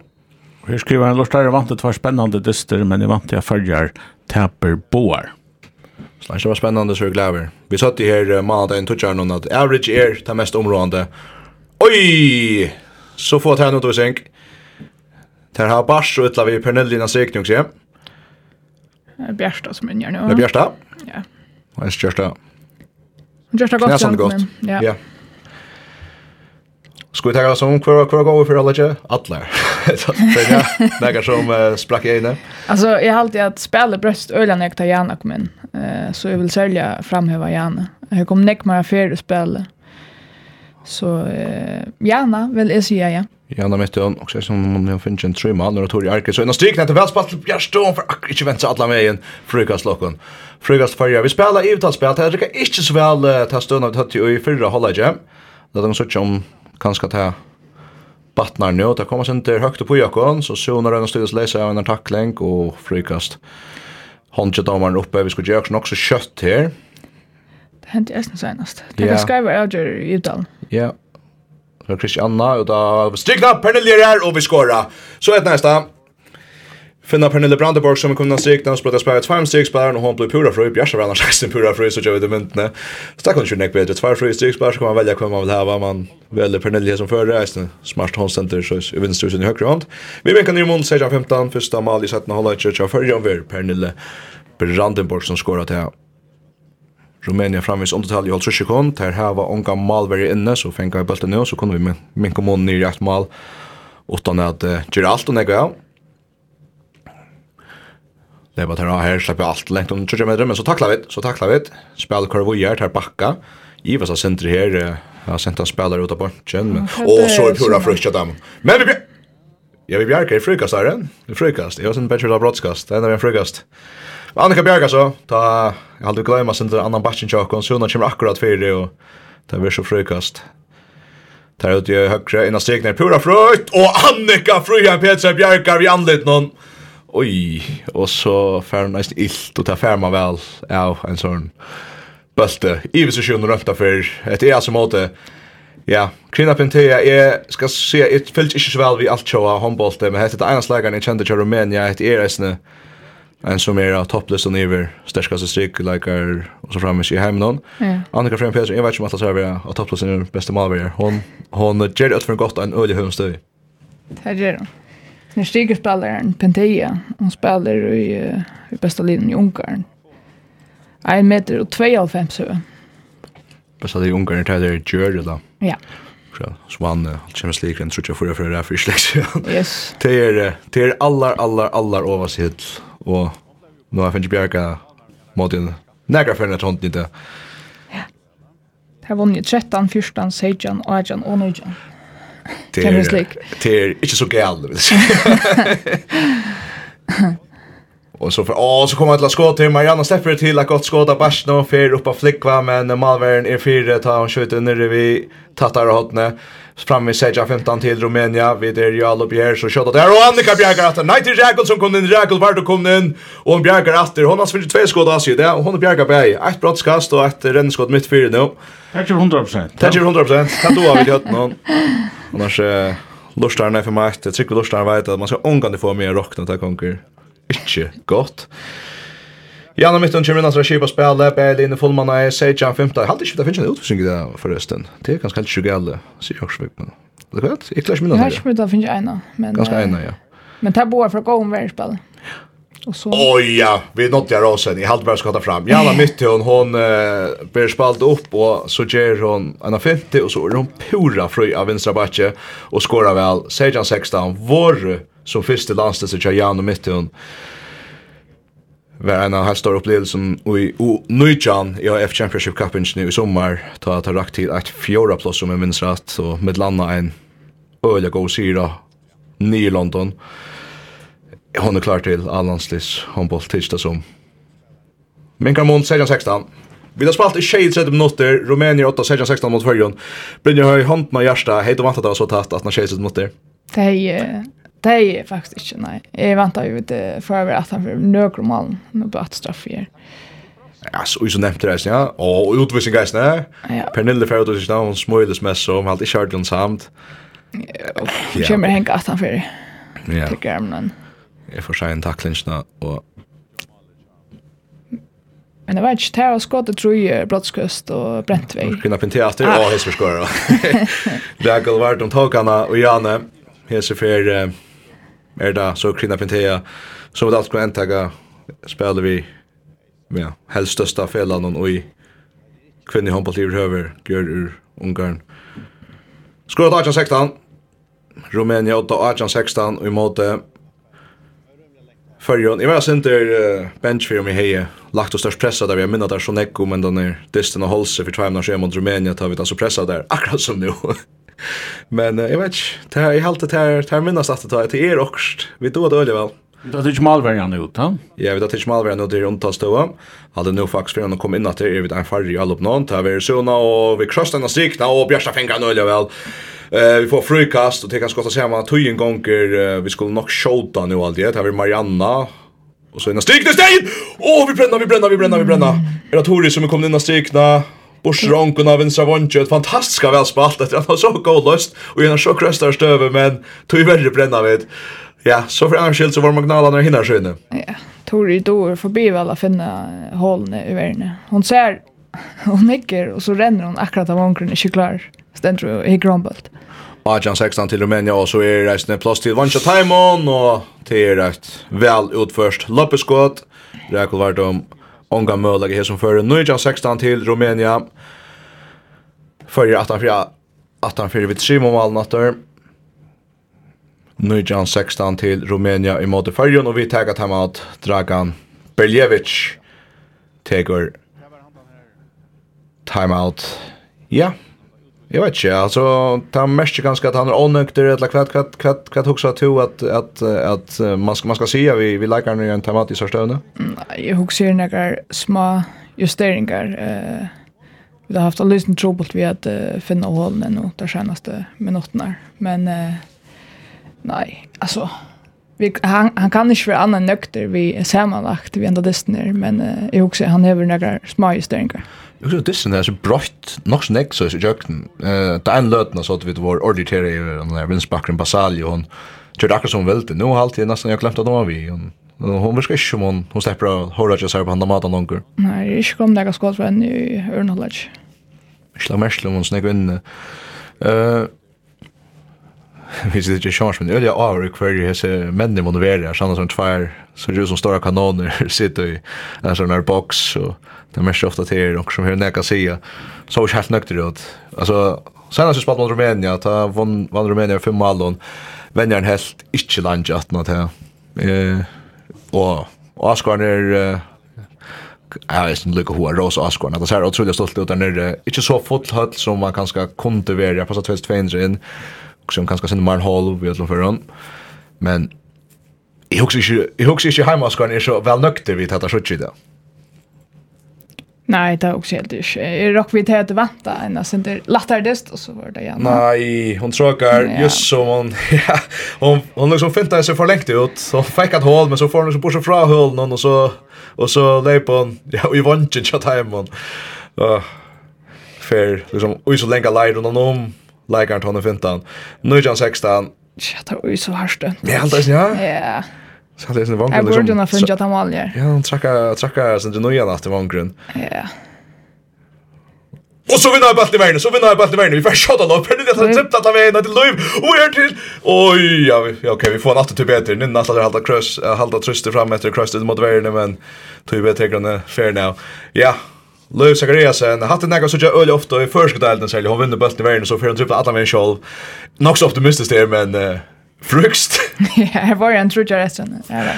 Her skriver han, Lortare vant det var spennende dyster, men jeg vant til jeg følger taper boar. Så det var spennende, så jeg glæver. Vi satt i her uh, mandag en tutsjar noen at average er det mest områdende. Oi! Så få tegnet og senk. Der har bars og utla vi Pernellina sikning, sier Det er Bjersta som unnger nå. Det er Bjersta? Ja. Det er Bjersta. Bjersta godt. Det er godt. Ja. ja. Skal vi ta oss om hver, hver går vi for alle ikke? Atler. Några som uh, sprack i ögonen. Alltså, jag har alltid att spela bröst öliga när jag tar Jana kom in. Uh, så jag vill sälja framhäva gärna. Jag kom näck med affär och spela. Så uh, gärna vill jag säga ja. Jana mitt och också som om hon finns en trimma när hon tog i arket. Så en stryk när det väl spalt till Bjärstån för akkur inte vänta alla vägen. Frukastlocken. Frukastfärja. Vi spelar i utalspel. Det är inte så väl uh, ta stund av det här till i förra hållet. Det är de om kanske ta battnar nu, det kommer sen till högt upp på Jakon, så Sona den styrs läsa av en tackling och frikast. Honje domaren uppe, vi skulle göra också kött här. Det hände ju nästan senast. Det kan skriva Roger i Udalen. Ja. Så Christianna, och då strikna Pernelier här och vi skårar. Så ett nästa finna Pernille Brandenborg som kunde stryk när hon spelade spelet fem strykspelare och hon blev pura fri. Bjärsa var annars faktiskt pura fri så jag vet inte. Så där kunde ju näck bättre. Två fri strykspelare så kan man välja vem man vill ha. Man väljer Pernille som förre resten. Smart håndcenter så i vänsterhusen i högra hand. Vi bänkar ny mot 16-15. Första mal i 17 hållet. Jag följer över Pernille Brandenborg som skorat här. Rumänien framvis undertal i halv sekund. Där här var onga malveri inne så fänkar vi bulten nu så kunde vi minka mån ner i ett mal. Utan att uh, göra allt och nägga ja. Det var där här släpper allt längt om 30 meter men så tacklar vi så tacklar vi spel kurva gör här backa. Ivas har sent här har sent en spelare ut av bunchen men och så är pura frukt dem. Men vi Ja, vi bjarkar i frukastaren. I frukast. Jag har sen bättre av broadcast. Det är en frukast. Annika Bjarka så. Ta, jag hade glömma sen till annan batchen tjockon. Så hon kommer akkurat för det och det blir så frukast. Tar ut i høyre, Innan stegner pura frukt. Och Annika Frujan Petra Bjarkar vi anlit någon oi, og så fer färn nesten illt och ta man vel, ja en sånn bølte. i så sjön röfta för ett är alltså mot ja kring up jeg skal ska se it fällt inte så vel vi alt showa håndbolte, men hette det ena slagaren jeg kjente til Rumænia, ett er eisne, en som er toppless och never sterskaste streak like är så framme i hem Ja. Annika Frem Persson jeg vet ikke om att så är och toppless är beste malverger. hon hon ger ut för godt, en ölig hundstöj Det gör hon när stiger spelaren Penteia. Hon spelar i, i bästa linjen i Ungarn. En meter och 2,5 så. Bästa linjen i Ungarn är det Gjörre då. Ja. Så Svan Champions League en trutja förra förra for slags. Yes. Det är det är allar allar allar oversikt och nu har Fench Bjerka mot en nägra för en tont inte. Ja. Det har vunnit 13, 14, 16, 18 och 19. Champions League. Det er ikke så galt, vil jeg si. Och så för åh så kommer ett skott till Mariana släpper det till att gott skåda Barsno och fer upp av flickva men Malvern är fyra tar han skjuter under vi tattar hotne fram vid Seja 15 till Romania vid där och Bjer så skjuter där och Annika Bjergar att Nighty Jackal som kom in Jackal vart och kom in och hon Bjergar hon har svinnit två skott alltså det och hon Bjergar bäj ett brottskast och ett rennskott mitt fyra nu. Tack 100%. Tack 100%. Kan då ha vi hört någon. Annars lustarna för mig att trycka lustarna vet att man ska ångande få mer rockna ta konkur ikke godt. Janne Mitton kommer inn og skipa spille, Berlin i fullmanna er Sejan 5. Jeg halte ikke det finnes en utvisning i det forresten. Det er ganske helt sjukke gale, sier Jorsvik. Men det er klart, jeg klarer ikke minnet. Jeg har ikke minnet det finnes ena. Men, ganske ena, ja. Men det er bare for å gå om hver Och så. Oj ja, vi nådde jag rosen. Jag hade bara skottat fram. Janne Mitton, hon uh, blir spalt upp och så ger hon en av 50, så är hon pura fri av vänstra backe och skorar väl. Sejan 16, vår som första landet så Jan och Mitton var en av här stora upplevelsen i Nujjan i AF Championship Cup nu i sommar. Ta ta rakt till ett fjärde plats som jag minns rätt och med landa en öliga god syra i London. Hon är klar till Allandslis håndboll tisdag som Men Mond 16-16 Vi har spalt i 23 minutter, Rumänien 8, 16, 16 mot Førjon. Brynja har i hånden av Gjersta, vant og vantat av så tatt 18, 23 minutter. Det är Det är faktiskt inte, nej. Jag väntar ju inte för att han för några mål nu på att straffa er. så vi så nämnde det ja. Og utvisning guys, ja. Pernille för utvisning, hun smøyles mest så om allt i kärden samt. Och kommer hänga att han för Ja. Tycker jag, men... Jag får seg en tacklingsna og... Men det var ikke tæra skåte truje, brottskøst og brentvei. Kvinna pinteater, og ah. hesper skåra. Rækkel vart om tåkana og Jane, hese fer är det så Krina Pentea så vil alt kan ta spiller vi ja helst största felan og i kvinnlig handboll i høver, gjør ur Ungarn. Skåret 18 16. Rumænia 8 18 16 og i måte Förjon, jag var sent där bench för mig heje. Lagt oss störst pressa där vi minnar där så nekko men den är distan och hållse för två månader mot Rumänien tar vi den så pressa där akkurat som nu. Men jag vet inte, jag har alltid här här minnas att det till er också. Vi då då väl. Det är inte malvärjan ut, va? Ja, vi tar inte malvärjan ut i omtastöva. Hade nu faktiskt för att komma in att det är vid en färg i allop någon. Tar vi såna och vi krossar den strikna och bjärsta fingrar nu väl. Eh vi får frukast och det kan skotta tog en gånger vi skulle nog skjuta nu allt det. har vi Marianna och så en strikna sten. Åh, vi bränner, vi bränner, vi bränner, vi bränner. Är det Tori som kommer in och strikna? Borsronken av vinstra vondje, ett fantastiska välspalt efter att han så god lust, och gärna så kröstar stöver, men tog ju värre bränna vid. Ja, så för anskilt så var Magnala när hinner skinne. Ja, tog ju då förbi väl att finna hålen i världen. Hon ser, hon nickar och så ränner hon akkurat av omkring i klar. Ständ i grönbult. Ajan 16 til Rumänien, och så är det reisende plats till Vancha Taimon, och det er et vel utførst løpeskått. Rekul om Onga Mølag her som fører 16 til Rumænia. Fører 18-4 vid Simon Valnatter. 16 til Rumænia i måte førjen, og vi tar at hjemme at Dragan Beljevic tegur timeout. Ja. Yeah. Jag vet inte, alltså ta mest ganska att han är onökter eller kvat kvat kvat kvat huxar att att att att man ska man ska se vi vi lägger nu en tematisk stövne. Nej, jag huxar några små justeringar eh vi har haft en liten trubbel vi att uh, finna hålen nu de senaste minuterna. Men uh, nej, alltså vi, han, han kan inte vara annan nökter vi är sammanlagt vi ända destiner, men uh, jag också han har några små justeringar. Jag tror det är så brøtt, nok så nek så i jøkken. Det er en lötna så att vi var ordentlig i den där vinsbakken Basali, og hun kjørte akkurat som välte. Nu har alltid nästan jag glömt att de var vi. Hun virker ikke som hon hon släpper å høre ikke seg på henne maten noen Nej, jeg er ikke kommet nek av skått for henne i Ørnholdet. Ikke la merke om hun snekker inn. Vi sitter ikke i sjans, men jeg er over hver hese mennene må være, sånn som tvær så det är som stora kanoner sitter i en sån här box och det är mest ofta till er och som hör näka säga så är helt nökt ut. Alltså sen har vi spalt mot Rumänien ta vann vann Rumänien för Malon en helt inte land att något här. Eh och Oscar är Ja, jag syns lykke hoa rosa Asgården. Det ser otroligt stolt ut der nere. Inte så fullt som man kanske kunde være. Jeg passer 2200 in. Och som kanske mer man halv vi alla förrän. Men Jeg husker ikke, jeg husker ikke heimaskaren er så vel nøkter vi tatt av sjutsi da. Nei, det er også helt ikke. Jeg råk vi til at vanta enn jeg sender lattardest, og så var det igjen. Nei, hun tråkar ja. just som hun, ja, hun, hun liksom fintet seg for lengt ut. Hun fikk et hål, men så får hun liksom bortsett fra hålen, og så, og så leip hun, ja, i vannsyn tjatt heim hun. Uh, fair, liksom, oj så lenge leir hun om, leikaren til hun fintet han. 16. Ja, det var ju så hardt. Ja, alldeles, ja. Ja. Så hade jag sin vangrund. Jag borde ha funnit att han var Ja, han trackar, trackar sin genuja natt till vangrund. Ja. Och så vinner jag bult i världen, så vinner jag bult i världen. Vi får shotta lopp, hörni, det har tippt att han är till liv. Och är till... Oj, ja, vi, ja, okej, vi får en attityd bättre. Nu natt att halda kröss, halda tröster fram efter ut mot världen, men tog vi bättre grunne, fair now. Ja, Løv Zakariasen, hatt en nega sånn øyelig ofta i første delen særlig, hon vinner bulten i verden, så fyrir han trippla Adam en sjolv. Nok så optimistisk det, men uh, frukst. Ja, her var en trutja resten. Her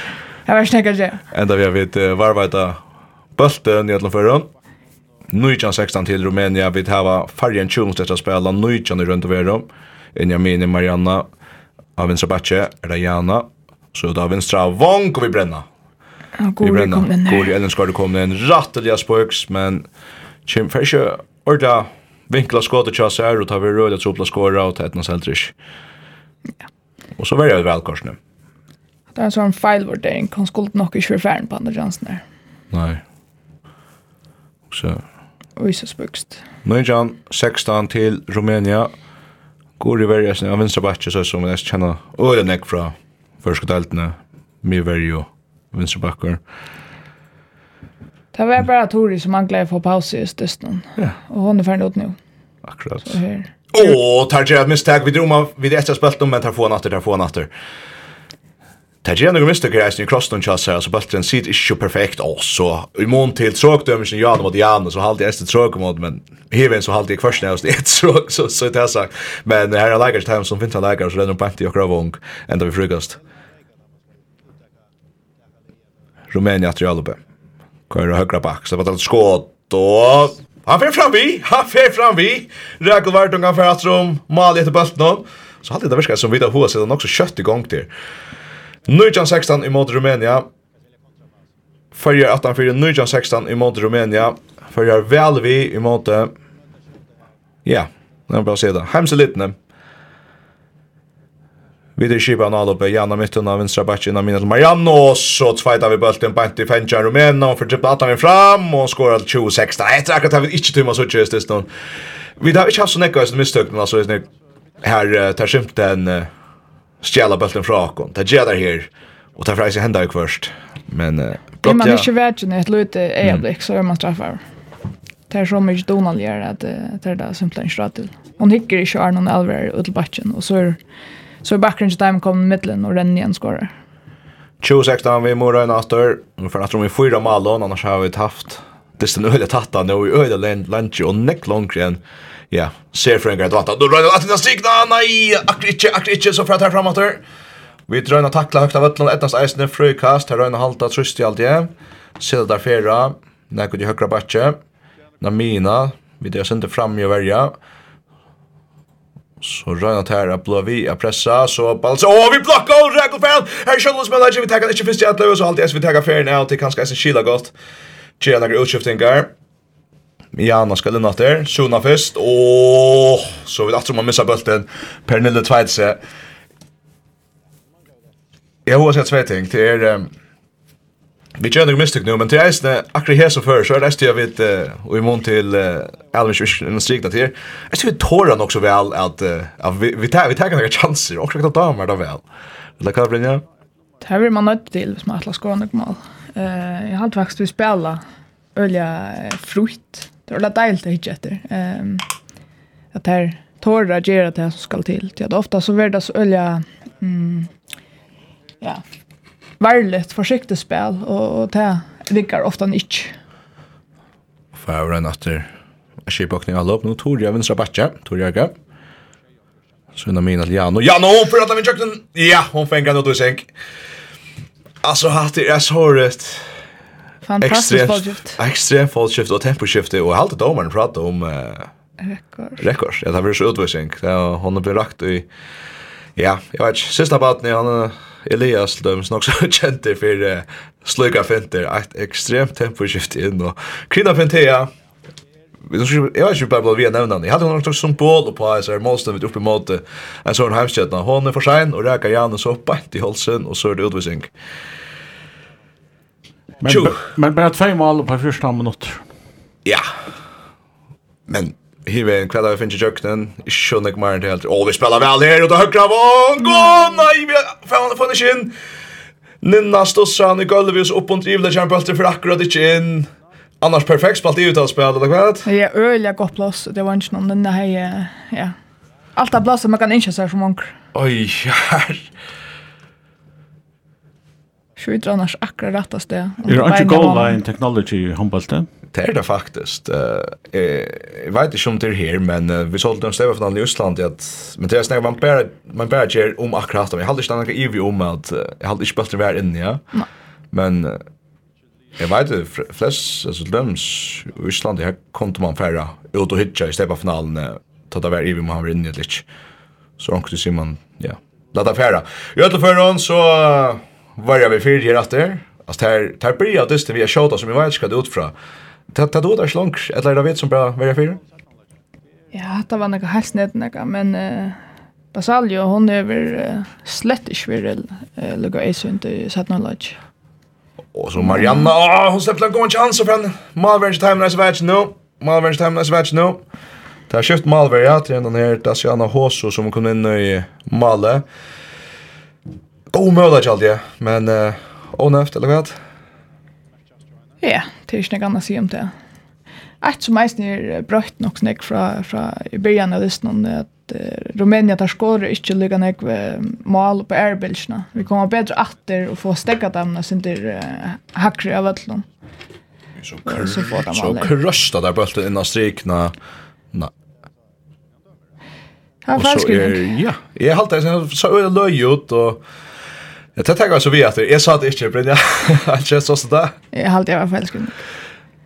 var snakka det. Enda vi har vidt varvaita bulten i ætla fyrir. 19-16 til Rumænia, vi hava fargen 20 stedet att spela, 19 i runt och verum. Injamini, Marianna, av vinstra batche, Rajana, så da vinstra vong, och vi bränna. Gori kom inn her. Gori Ellenskar kom inn, rattelig spøks, men Kim får ikke orda vinkla skåta tja sær, og ta vi røyla tropla skåra, og ta etna seltrish. Ja. Og så var jeg velkors nu. Det er en sånn feilvurdering, han skulle nok ikke være ferdig på andre jansen her. Nei. Så... Og så spøkst. Nøyjan, 16 til Rumænia. Gori verja sin av vinstra batje, så som jeg kjenner øyla nek fra førskoteltene, mye verja og vinstra bakker. Det var bara Tori som anklade få paus i just. Ja. Och hon är färdig ut nu. Akkurat. Så här. Åh, tar jag ett misstag. Vi drog man vid ett spelt om men tar få en åter, tar få en åter. Tar jag några misstag i reisen i cross och här. alltså bulten sitter inte ju perfekt så I mån till såg dömer Jan mot Jan så hade jag ett tråk mot men Heven så hade jag först när det ett tråk så så det har sagt. Men här är lägre time som finns läkare, så det är nog på inte jag kravung ända vi frugast. Rumänien att Jalupe. Kör högra back så var det skott och Han fer fram vi, han fer fram vi. Rakel Vartung han fer rum mal i bulten Så hade det verkar som vi da hoa siden också kött i till. til. 16 i mot Rumänien. Följer att han för nu 16 i mot Rumänien. Följer väl vi i mot... Ja, det er bare det. Hemsa det. nu. Videre skipan analoppe, Janna mitten av vinstra backen av minnet Mariano, så tveita vi bulten på inte fänkar Rumena, hon fördjupa attan vi fram, og hon skorar 26. etter akkurat har vi ikke tumma så tjej stills noen. Vi har ikke haft så nekka i sin altså, her här tar skymte en stjäla bulten fra akon. Det gör det här, och tar fräs i henda ju først, Men uh, blott man ikke vet jo et lute ögonblick så er man straffar. Det er så mye donalgör at det er det simpelt en stratel. Hon hickar i kärnan alvar ut i backen, och så er Så i bakgrunnen til dem kom middelen og renner igjen skåret. 2016 vi må røyne after, vi får after om vi fyra malon, annars har vi haft det den öliga tatta nu i öliga lantje och neck långren. Ja, ser for en grej att då rör att det stigna nej, akritche akritche så för att här framåt. Vi røyne takla høyt högt av öllan ettast eisne frökast, här röna halta tröst i alt igjen. Sida där fera, när kunde högra backe. Namina, vi drar synd fram i å värja. Så røyna tær at blå vi a pressa, så balsa, åh, vi blokka og ræk og her kjønner som er vi takkar ikke fyrst i atle, og så alltid vi takkar ferien av, til kanskje eisen kila godt, Tjena lager utskiftingar, Jana skal inn atter, Suna fyrst, åh, så vil atro man missa bulten, Pernille Tveitse. Jeg har sett tvei ting, det er, Um, Vi kör nog mystik nu, men til eisne, akkurat her som før, så er det jag vet og i mån til Alvin Schwischken och strikna till. Jag vi tårer nok så vel at vi tar noen chanser og akkurat ta damer då väl. Det kan bli ja. Det här vill man til hvis man har ska nog mål. Jeg har hade faktiskt vi spela ølja frukt. Det var deilt att hitta efter. Ehm att tårer tårar gera det som skal til. Det er ofta så värdas ölja mm ja, varligt försiktigt spel och, och det vickar ofta inte. Färre natter. Jag ser bakning alla upp. Nu tog jag vänstra backa. Tog jag. Så innan min att Jano. Jano, hon får rätta min kökten. Ja, hon fänger då i sänk. Alltså, hatt är så rätt. Fantastiskt fallskift. Extremt fallskift och temposkift. Och jag det domaren pratar om... eh Rekord. Rekord. Ja, det var så utvisning. Hon har blivit rakt i... Ja, jag vet. Sista baten han Elias döms nog så känt det för uh, sløyga finter. Ett extremt temposkift inn, og Krina Pentea, Jag vet inte bara vi har nämnt. Jag hade någon som symbol på här så är måste vi upp emot en sån hemskjutna. Hon är för sen och räkar Janus upp bant i halsen och så är det utvisning. Men, men bara två mål på första minut. Ja. Men hive en kväll av finns i köknen. I sjönig mer helt. Åh, vi spelar väl här och då högra vån. Gå, nej, vi fan får inte in. Ninna stussar i golvet upp och drivla kämpelter för akkurat inte in. Annars perfekt spalt ut att spela eller vad? Ja, öliga gott plats. Det var inte någon den här ja. Allt av plats man kan inte säga från onkel. Oj, här. Sjukt annars akkurat rättast det. Är det inte goal line technology i handbollen? Det er det faktisk. Uh, jeg vet ikke om det er her, men uh, vi solgte en stedet for i Østland, at, men det er snakket, man bare, man bare gjør om akkurat om. Jeg hadde ikke noen ivrig om at uh, jeg hadde ikke bøtt det vær inne, ja. Nei. Men uh, jeg vet det, flest, altså løms i Østland, her kom til man færre ut og hitja i stedet finalen, uh, tatt av vær ivrig om han var inne litt. Så ordentlig sier man, ja, la det færre. I alle fall, så uh, var jeg ved fyrt her etter. Alltså det här, blir jeg dyst til vi er sjåta som jeg vet ikke hva det utfra. ut. Tar du det slank, eller er det vet som bra verja fyrir? Ja, det var nekka helst ned nekka, men uh, Basalio, hon er vir uh, slett ikke vir uh, lukka eisunt i Satna Lodge. Og så Marianna, åh, hon sleppte en god chans for henne. Malverns time nice match, no. Malverns time nice match, no. Det har kjøpt Malver, ja, til den her Dasiana Hoso som kom inn i Male. God møller ikke alltid, men uh, onøft, eller hva? Ja, det er ikke noe annet å si om det. Et som eisen er brøtt nok snakk fra, fra i begynnelsen av listen om at uh, Rumænia tar skåre ikke lykke nok ved mål på ærebilsene. Vi kommer bedre atter og få stekka dem når det er uh, hakker av vettelen. Så, kr så, så krøsta der bøltet innan strikna. Nei. Ja, og så er, ja, jeg halte det, så er det løy ut, og Jag tar tenker vi att jag sa det inte Brynja. Ikke så sånn Jag hade halte jeg var förälskad.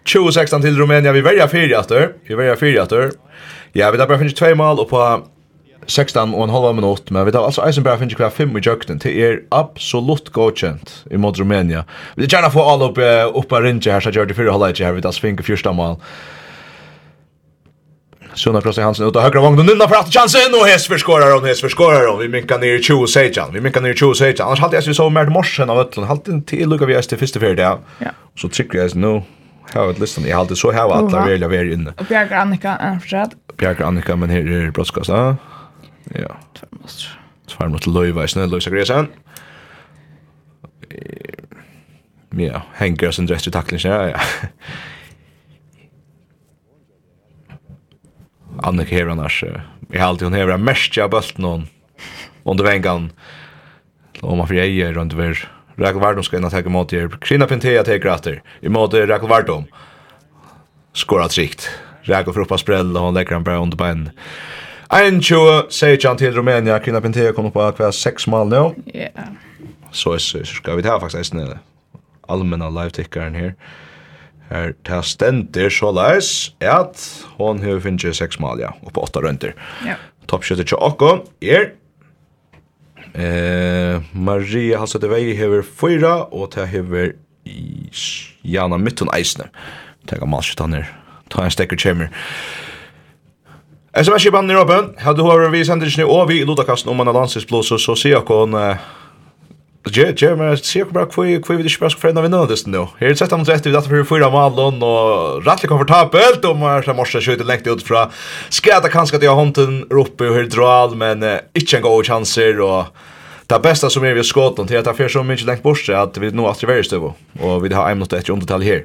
26 till Rumänien vi väljer fyra etter. Vi väljer fyra etter. Ja, vi tar finns två mål och på 16 och en halv minut, men vi tar alltså Eisenberg finns finnes hver fem i jøkken till er absolut godkänt i mot Rumänien. Vi tjänar gjerne få all upp opp av rinje her, så gör det fyra halvlek här vi tar svinke fyrsta mal. Sunna Frosta Hansen ut av högra vången. Nynna för att chansen och Hesver skorar och Hesver skorar och vi minkar ner i 20 sejan. Vi minkar ner i 20 sejan. Annars hade jag så mer morsen av ötlen. Halt en till lucka vi är till första fjärde. Ja. Och så tycker jag nu har ett listan. Jag hade så här alla välja vara inne. Och Björk Annika är förstått. Bjarke Annika men här är brottskast. Ja. Tvär mot Löjva i snö, Löjsa Gresen. Ja, hänger oss en dräst i tacklingen, ja, ja. Annika hever annars. Jeg har alltid hun hever mest jag bult någon. Under vängan. Om man får jag rundt runt över. Rak Vardom ska in att ta emot er. Kina Pentea tar gratter. I måte Rak Vardom. Skora trikt. Rak och fruppa sprell og hon legger han bare under bein. En tjoe, säger han till Rumänien. Kina Pentea kommer på hver sex mål nå. Ja. Så, så ska vi ta faktiskt en allmänna live-tickaren her. Ja. Her ta stender så leis at hon hefur finnst seks mal, ja, og på åtta rønter. Ja. Toppskjøttet til Okko er eh, Maria Halsete Vei hefur fyra, og ta hefur Jana Mytton Eisne. Tega om alt han er. Ta en stekker kjemmer. SMS-kipan er åpen. Hadde du hørt vi sender ikke og vi i Lodakasten om man en landsisblås, så sier jeg ikke Ja, ja, men se hur bra kvö kvö vi ikke bare skal när vi nu det nu. Här sätter det rätt vid att for fyra malen, og rettelig komfortabelt og man ska morse skjuta lengt ut från skräta kanske att jag honten uppe och dral men eh, inte en god chanser och det bästa som är vi skott till att för så mycket längt bort att vi nu att vi stöv och vi har en minut efter undertal här.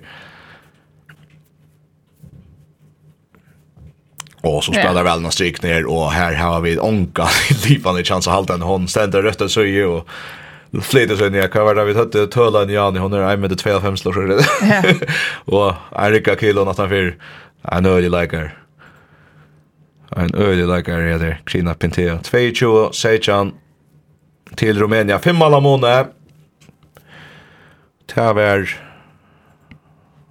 och så spelar yeah. väl några stryk ner och här har vi onka lipan i chans att hålla en hon ständer rötta så ju och flyter sig ner. kan vara vi hade en Jan hon är med 25 slår det. Och Erika Kilo något han för I know you like her. En ölig läkare heter Krina Pintea. 22 Sejan till Rumänien. Fem alla månader. Tävär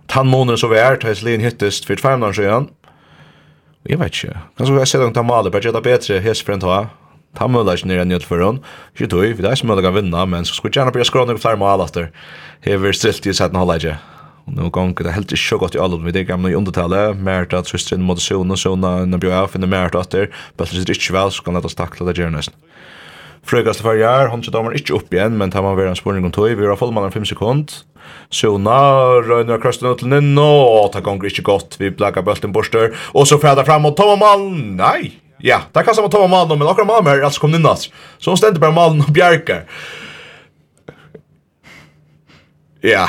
tannmånen så värt. Hes lin hittest för tvärnan sjöan. Jag vet inte. Kanske jag ser dem ta maler. Bara jag det bättre. Hes för en tag ta mulig ikke nere enn for henne. Ikke tog, vi er ikke mulig å vinne, men så skulle gjerne bli skråne og flere mål etter. Hever stilt i setten halv ikke. Og nå gong, det er helt ikke så godt i alle, vi det gamle i undertale, mer til at søsteren måtte sjone, sjone, når bjør jeg finner mer til etter, bare sitter ikke vel, så kan det takle det gjerne nesten. Frøgast for jar, han kjøtt damer ikke opp igjen, men tar man vera en spurning om tog, vi har fullmannen 5 sekund. Sjona, Røyner Krøsten ut til Nino, og ta gonger ikke godt, vi blagger bølten borster, og så fæder fram mot Tomamann, nei, Ja, där kastar man ta malen, men akkurat malen är alltså kom nynnas. Så hon ständer bara malen och bjärkar. Ja,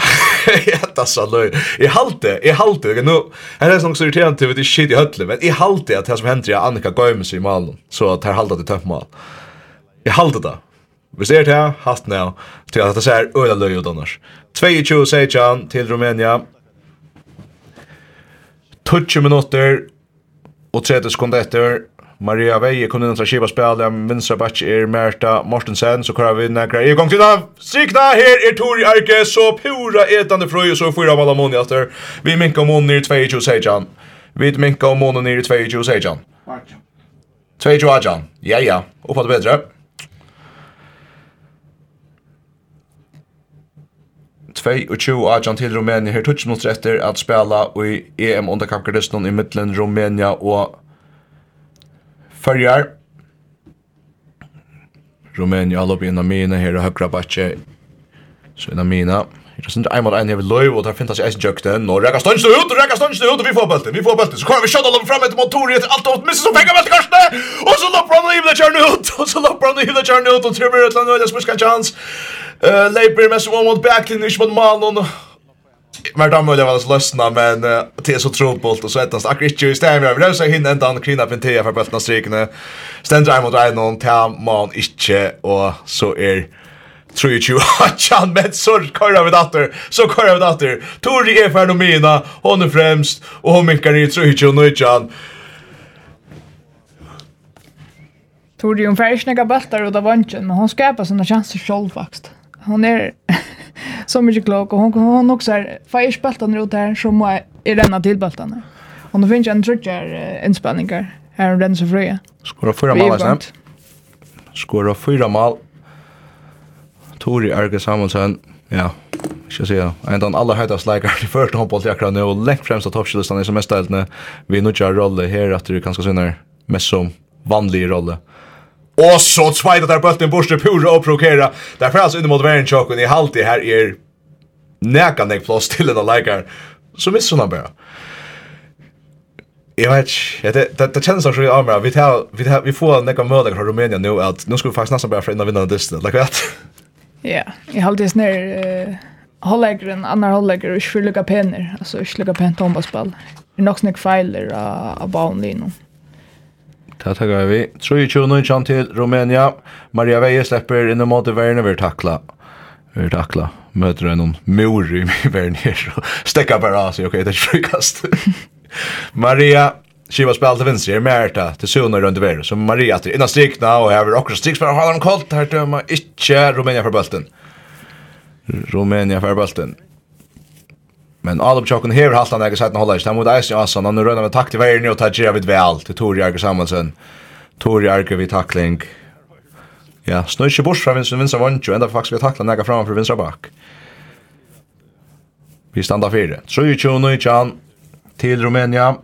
det är så löj. Jag halte, jag halte. Nu, här är sånt så irriterande till att det är shit i hötlen, men jag halte att det som händer är Annika Goymes i malen. Så att här halte det tömt mal. Jag halte det. Vi ser det här, hast nu. Till att det ser öla löj ut annars. 22 Sejan till Rumänia. 20 minutter og 30 sekunder etter Maria Veje kunne inntra skipa spela, vinstra batch er Merta Mortensen, så kvar vi nekra i gong til av strikna, her er Tori Arke, så pura etande frøy, så fyra av alla måned etter, vi minka måned i 22 sejan, vi minka måned i 22 sejan. 22 ajan, ja ja, oppa det bedre. 22 Ajan til Rumænia her touch mot etter at spela i EM underkampgardisten i middelen Rumænia og Førjar. Rumænia har løpet inn mina mine, her er høyre bakke. Så inn mina. mine. Jeg synes ikke einmal enn jeg vil løy, og der finnes jeg eisen jøkte. Nå rekka stundst ut, rekka stundst ut, og vi får bølten, vi får bølten. Så kommer vi kjønn og fram frem etter motoret etter alt og misses som penger bølten korsene! Og så løper han og hivler kjørne ut, og så løper han og hivler kjørne ut, og trymmer ut, og nå er det smuska chans. Uh, Leipur mest om mot backlinjen, ikke mot malen, mer damer det var lösna men uh, det är så trobolt och så ettast akkurat ju stämmer jag vill säga hinna ändan krina pentea för bultarna strikna ständer jag mot en någon ta man inte och så är tror ju men så kör vi datter, så kör vi datter. Tori är fenomena hon er främst och hon minkar i tror ju nu Chan Tori hon färsnäga bultar ut av vanchen men hon skapar sina chanser själv faktiskt hon är så mycket klok och hon hon också är fyrspaltan runt här så må jag renna till baltarna. Och då finns en trutcher inspelningar här om den så fria. Skora fyra mål sen. Skora fyra mål. Tori Arge Samuelsen. Ja. Ska se. En den allra högsta släkar i första handbollsjakran nu och längt främsta toppskillistan i semesterhältene. Vi nu kör roller här att du kanske synar mest som vanlig rolle. Og så tveit at der bulten borste pura og provokera. Därför alltså under mot verden tjokken i halti her er näka nek plås till den leikar. Så missar han bara. Jeg vet, ikke, det, det, det känns också av meg, Vi, tar, vi, tar, vi får näka möda från Rumänien nu att nu ska vi faktiskt nästan börja förändra vinnarna distan. Like that. Ja, i halvtid snär uh, hållägger en annan hållägger och inte lika penner. Alltså inte lika penn tombaspall. Det er nok snäck feiler av uh, baunlinjen. Det tackar vi. 3-2-9 till Rumänien. Maria Veje släpper in mot Werner vi tackla. Vi tackla. Möter en mor i Werner. Stäcka bara av sig. Okej, det är frukast. Maria Skiva spel til venstre er Merta til Sune rundt verden, Så Maria til innan strikna, og hever okra striks for å holde dem koldt, her dømmer ikkje Rumænia for bulten. Rumænia for bulten. Men alla på chocken här halta när jag sagt hålla istället mot Eisen Assan han rönnar med takt tackling vägen och tar vid väl till Tor Arger Samuelsen. Tor Arger vid tackling. Ja, snurrar sig bort från vänster vänster vant ju ända faktiskt vi tackla näga fram för vänstra back. Vi stannar fyra. Så ju Chuno Chan till Rumänien.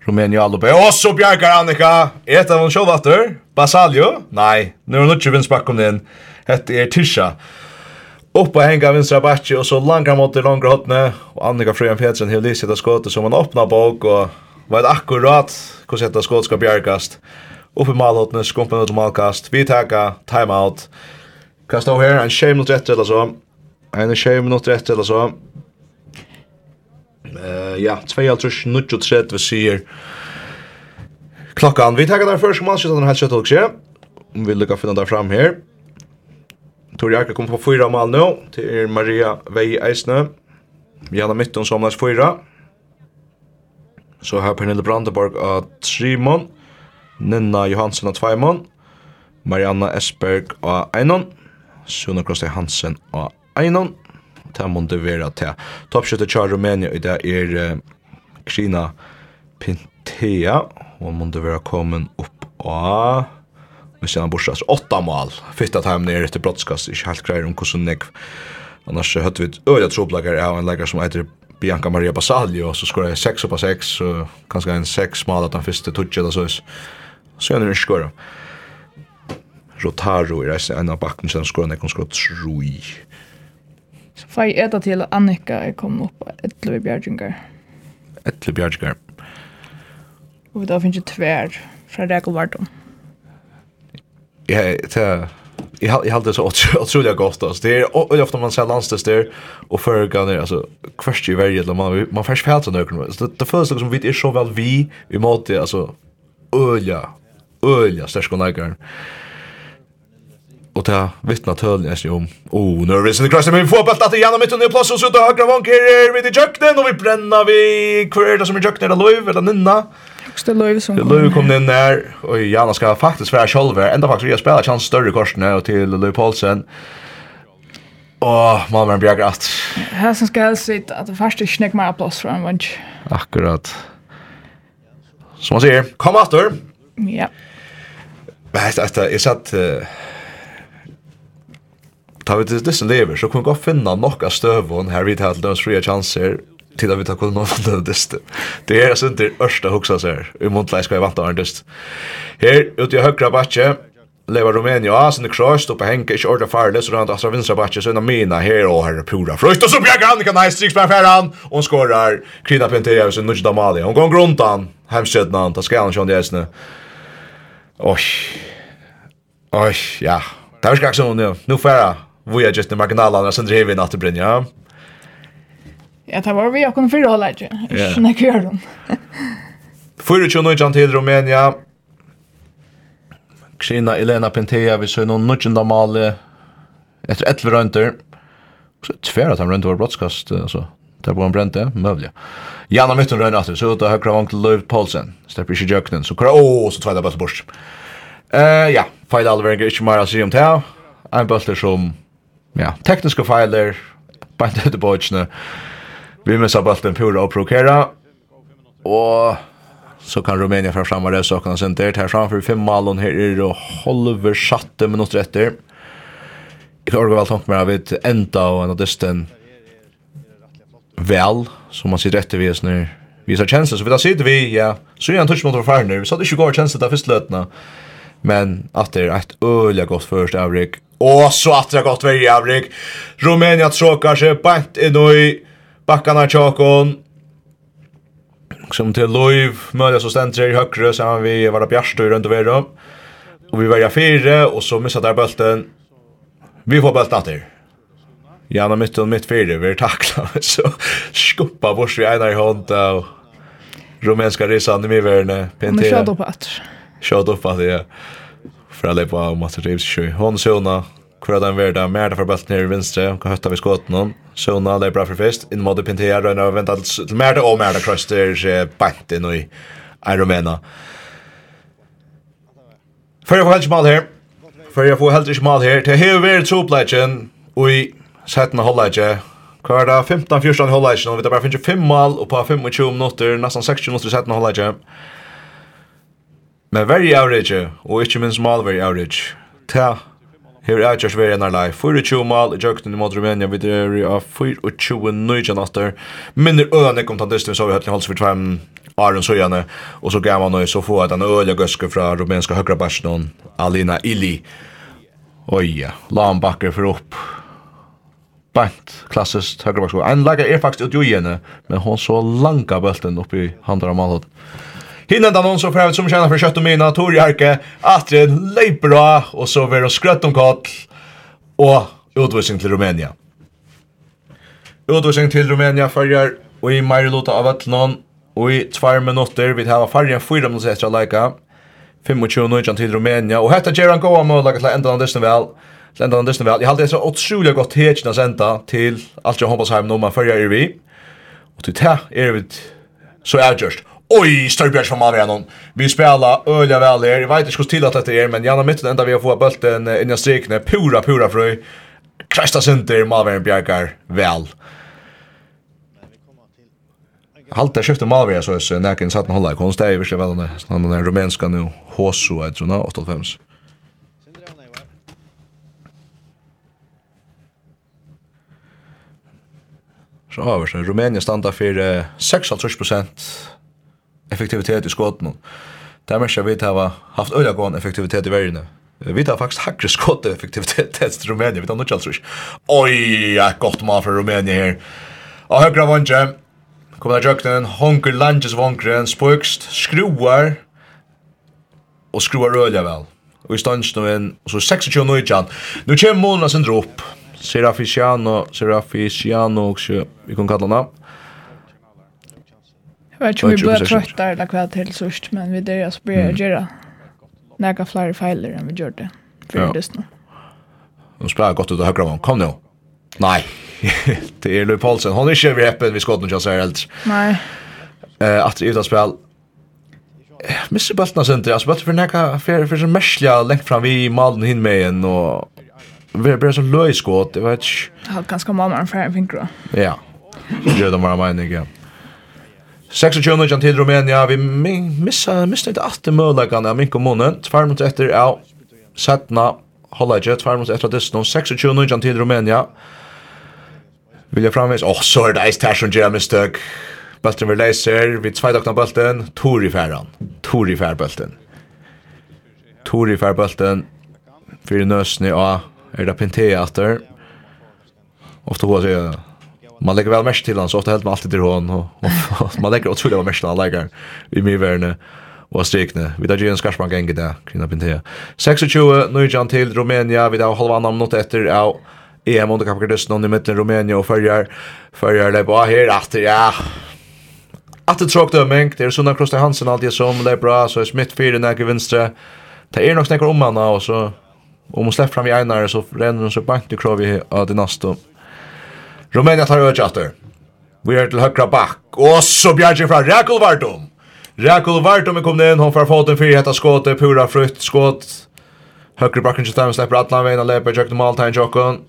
Rumänien alla på. Och så Bjarkar Annika. Ett av de showvatter. Basaljo? Nej, nu är det inte vänster back bakom den. Hette är Tisha upp och hänga vänstra backe och så långa mot det långa hotne och Annika Fröjan Petersen har lyssnat att skottet som han öppnar bak och vad akkurat hur sätta skott ska bjärkast. Upp i målhotne skumpen ut målkast. Vi tackar timeout. Kasta här en shame mot rätt eller så. En shame mot rätt eller så. Eh ja, 2.30 nu vi ser klockan. Vi tackar där först matchen den här chatten också. Om vi lyckas finna där fram här. Tor Arka kommer på fyra mål nu. till Maria Vei Eisne. Janna som samlas fyra. Så har Pernille Brandenborg av Trimon. Nina Johansson av Tveimon. Marianna Esberg av Einon. Suna Kroste Hansen av Einon. Det måtte være til. Toppskjøtte kjær Rumænia i det er Krina Pintea. Hun måtte være kommet opp av... Men sen borsa så åtta mål. Fitta time ner efter brottskast. Inte helt grejer om hur så nick. Annars så hade vi ett öliga troplagar. av en läkare som heter Bianca Maria Basaglio så skor jag sex på sex. så kanske en sex mål att han första touchet och så. Så är det en skor. Rotaro är reisen en av backen som skor när kom skott troi. Så får jag äta till Annika jag kommit upp ett löv bjärjungar. Ett löv bjärjungar. Och då finns det tvär från Räkelvarton. Mm jag det jag har jag har det så otroligt gott alltså det är ofta man ser landstest där och för gånger alltså kvart ju varje eller man man färs fält någon så det första som vi är så väl vi vi måste alltså ölja ölja stärsk och lägger och ta vittna töljen sig om oh nervous in the cross men fotboll att Janna mitt under plats och så då högra vanker vid i jöknen och vi bränner vi kvar som i jöknen eller löv eller ninna faktisk det löv som kom. löv kom inn der, og Jana faktiskt vara være sjolver. Enda faktisk jeg spiller chans större korsene og till Løyve Paulsen. Och man er bjerger att. Här som ska helst sitte at det första ikke nekker mer plass fra en vant. Akkurat. Som man säger, kom after! Ja. Men jeg satt... Ta vi til disse lever, så kan vi godt finne nok av støvån her vidt her til dømes frie chanser, til at vi tar koll någon av det. Det er är sånt ørste hoksa seg her, I muntleis hva jeg vant av en dyst. Her, ute i høyre backe lever Rumænia Rumänien sen det kröst upp Henke ikke ordet farlig, så runt Astra vinstra backe så er mina här och här pura fröst og så bjerg han ikke nei, striks nice six på färran och skorar Krida Pentea hun nudge Damali. hun går runt han hemskednan ta ska han sjön det nu. Oi, Oj ja. det er jag sånn, nu. Nu färra. Vi er just i marginalerna sen driver vi natt i Brynja. Ja. Ja, det var vi jag kunde förra hålla inte. När kör de. Förut ju nog till Rumänien. Krina Elena Pentea vi ser någon nudgenda mal efter 11 runder. Så tvär att han runt var broadcast alltså. Där var han bränt det, möjligt. Janna Mytten rönn åter, så ut och högra vank till Löv Paulsen. Stepper sig jöknen, så kura, åh, så tvajda bara bort. Eh, ja, fejl alver, ikke mer å si om det En bøtter som, ja, tekniske feiler, bare det er Vi missar bulten pura och provokera. Och så kan Rumänien fra fram det sakerna kan sen där här framför fem mål här är det halver sjätte minut efter. Jag tror väl tanken med att ända och en distan väl som man ser rätt vid oss nu. Vi har chanser så vi där sitter vi ja. Så är en touch mot förfarande så det skulle går chanser där först lötna. Men att det är ett öliga gott först avrik. Och så att det har gått varje avrik. Rumänien tråkar sig bant i bakkarna Tjåkon, som til Loiv, Mölja som ständer i högre, sen har vi varit rundt og Röndovero. Og vi var väljer fire, og så misset der bølten. Vi får bulten efter. Janna mitt og mitt fire, vi er takla. Så skuppa bors vi ena i hånd av rumenska risan i miverne. mivärne. Men kjöd upp at. Kjöd upp at, ja. Fra leipa av om att det rivs tjoj. Hon såna, Kura den verda, Merda for bult her i vinstre, hva høtta vi skåten hon. Sona, det er bra for fest, inn måte Pintea, Røyna og venta til Merda og Merda Krøster, bant inn i Aromena. Før jeg får helt ikke mal her, før jeg får helt ikke mal her, til hever veri tropleitjen, og i setten holdleitje, hva er det 15-14 holdleitjen, og vi tar bare finnes 5 mal, og på 25 minutter, nesten 60 minutter i setten holdleitje. Men very average, og ikke minst mal very average, til Her er Josh Vera nær live. For two mal i jøkten mot Rumænia við er av 24 nøgja natter. Minner øðan kom tann dystin so við hatli halsu við tveim Aron Sojane og så gav han så få at han øyla gøske fra rumenska høgra barsnon Alina Ili. Oja, la han bakker for opp. Bant, klassiskt høgra barsnon. En lager er faktisk ut jo igjen, men hon så langa bølten oppi handra malhått. Hinnan da den annonsen för som tjänar för kött och mina Tori Harke, Atren, Leipra och så var det skrött om kall, och utvisning till Rumänien. Utvisning till Rumänien följer och i Marilota av Atlenon och i tvär minutter vid här färgen fyra minuter efter lika 25-19 till Rumänien och hetta Geran Goa målaget till ändan av dessen väl till ändan av dessen väl. Jag hade så otroligt gott hetsna senta till Altja Hombasheim nummer följer vi. Och till det är vi så är just. Oj, Störbjörn som man. Vi spelar öliga väl här. Jag vet inte hur till att det är, men gärna mitt ända vi har fått bulten in i strikne. Pura, pura fröj. Krasta center, Malvern bjärkar Väl. Halta skifte Malvern så är näken satt hålla konst där i sig väl den han den rumänska nu Hosu är såna 85. Så över så Rumänien standa för 6,5 effektivitet i skåten. Det märker vi har haft øyla gående effektivitet i verden. Vi har faktisk hakre skott effektivitet til Rumänien. Vi tar nog alltså. Oj, ja, gott man för Rumänien här. Och högra vondje. Kommer der jöknen, honker langes vonkren, Spøkst. skruar Og skruar øyla vel. Og i stans nå inn. Og så 26 nöjtjan. Nu kommer månaden sin drop. Serafisiano. Serafisiano. vi kan kalla honom. Jag vet inte om vi börjar trötta eller kväll till sörst, men vi där så börjar göra några fler fejler än vi gjorde för det nu. Nu spelar gott ut av högra man. Kom nu. Nej. det är Louis Paulsen. Hon är inte över öppen vid skottet jag säger helt. Nej. Eh att utan spel. Mr. Bultna center, alltså bara för näka för för så märsliga längt fram vi malen hin med en och vi blir så löjskott, jag vet inte. Jag har ganska många fingrar. Ja. Gör de bara meningen. 26 ujan til Rumenia, vi missa, missa ikke alltid møllegane av Minko og munnen, tvær mot etter av Setna, Hollage, tvær mot etter det Disney, 26 ujan til Rumenia, vil jeg framvis, åh, oh, så er det ice tash som Jeremy mistøk, Bulten vil leiser, vi tveit okna bølten, Tori færan, Tori fær bølten, Tori fær bulten. fyrir nøsni og er det Pintea atter, ofte hva sier man lägger väl mest till han så ofta helt man alltid till hon och, och man lägger otroligt mest till han lägger i mig värne och strikne. Vi tar gjerne skarsman genge der, Krina Pintea. 26, Nujjan till Rumænia, vi tar halva annan minutt etter ja EM under Kapakardøsten, om i mitten Rumænia og följer följer det bara her, atter, ja. Atter tråk dømming, det är såna Krosta Hansen alltid som leip bra, så er Smith 4 nekker vinstre. Det er nok snackar om henne, og så om man släpper fram i Einar, så renner hun så bant i krovi av det neste. Rumænia tar över chatter. Vi är till högra back. Och så bjergje från Rakul Vartum. Rakul Vartum är kommit in. Hon får fått en fyrir hetta skåte. Pura frukt skåt. Høyre backen till stämmen släpper Atlan veien og leper tar en Jøkken.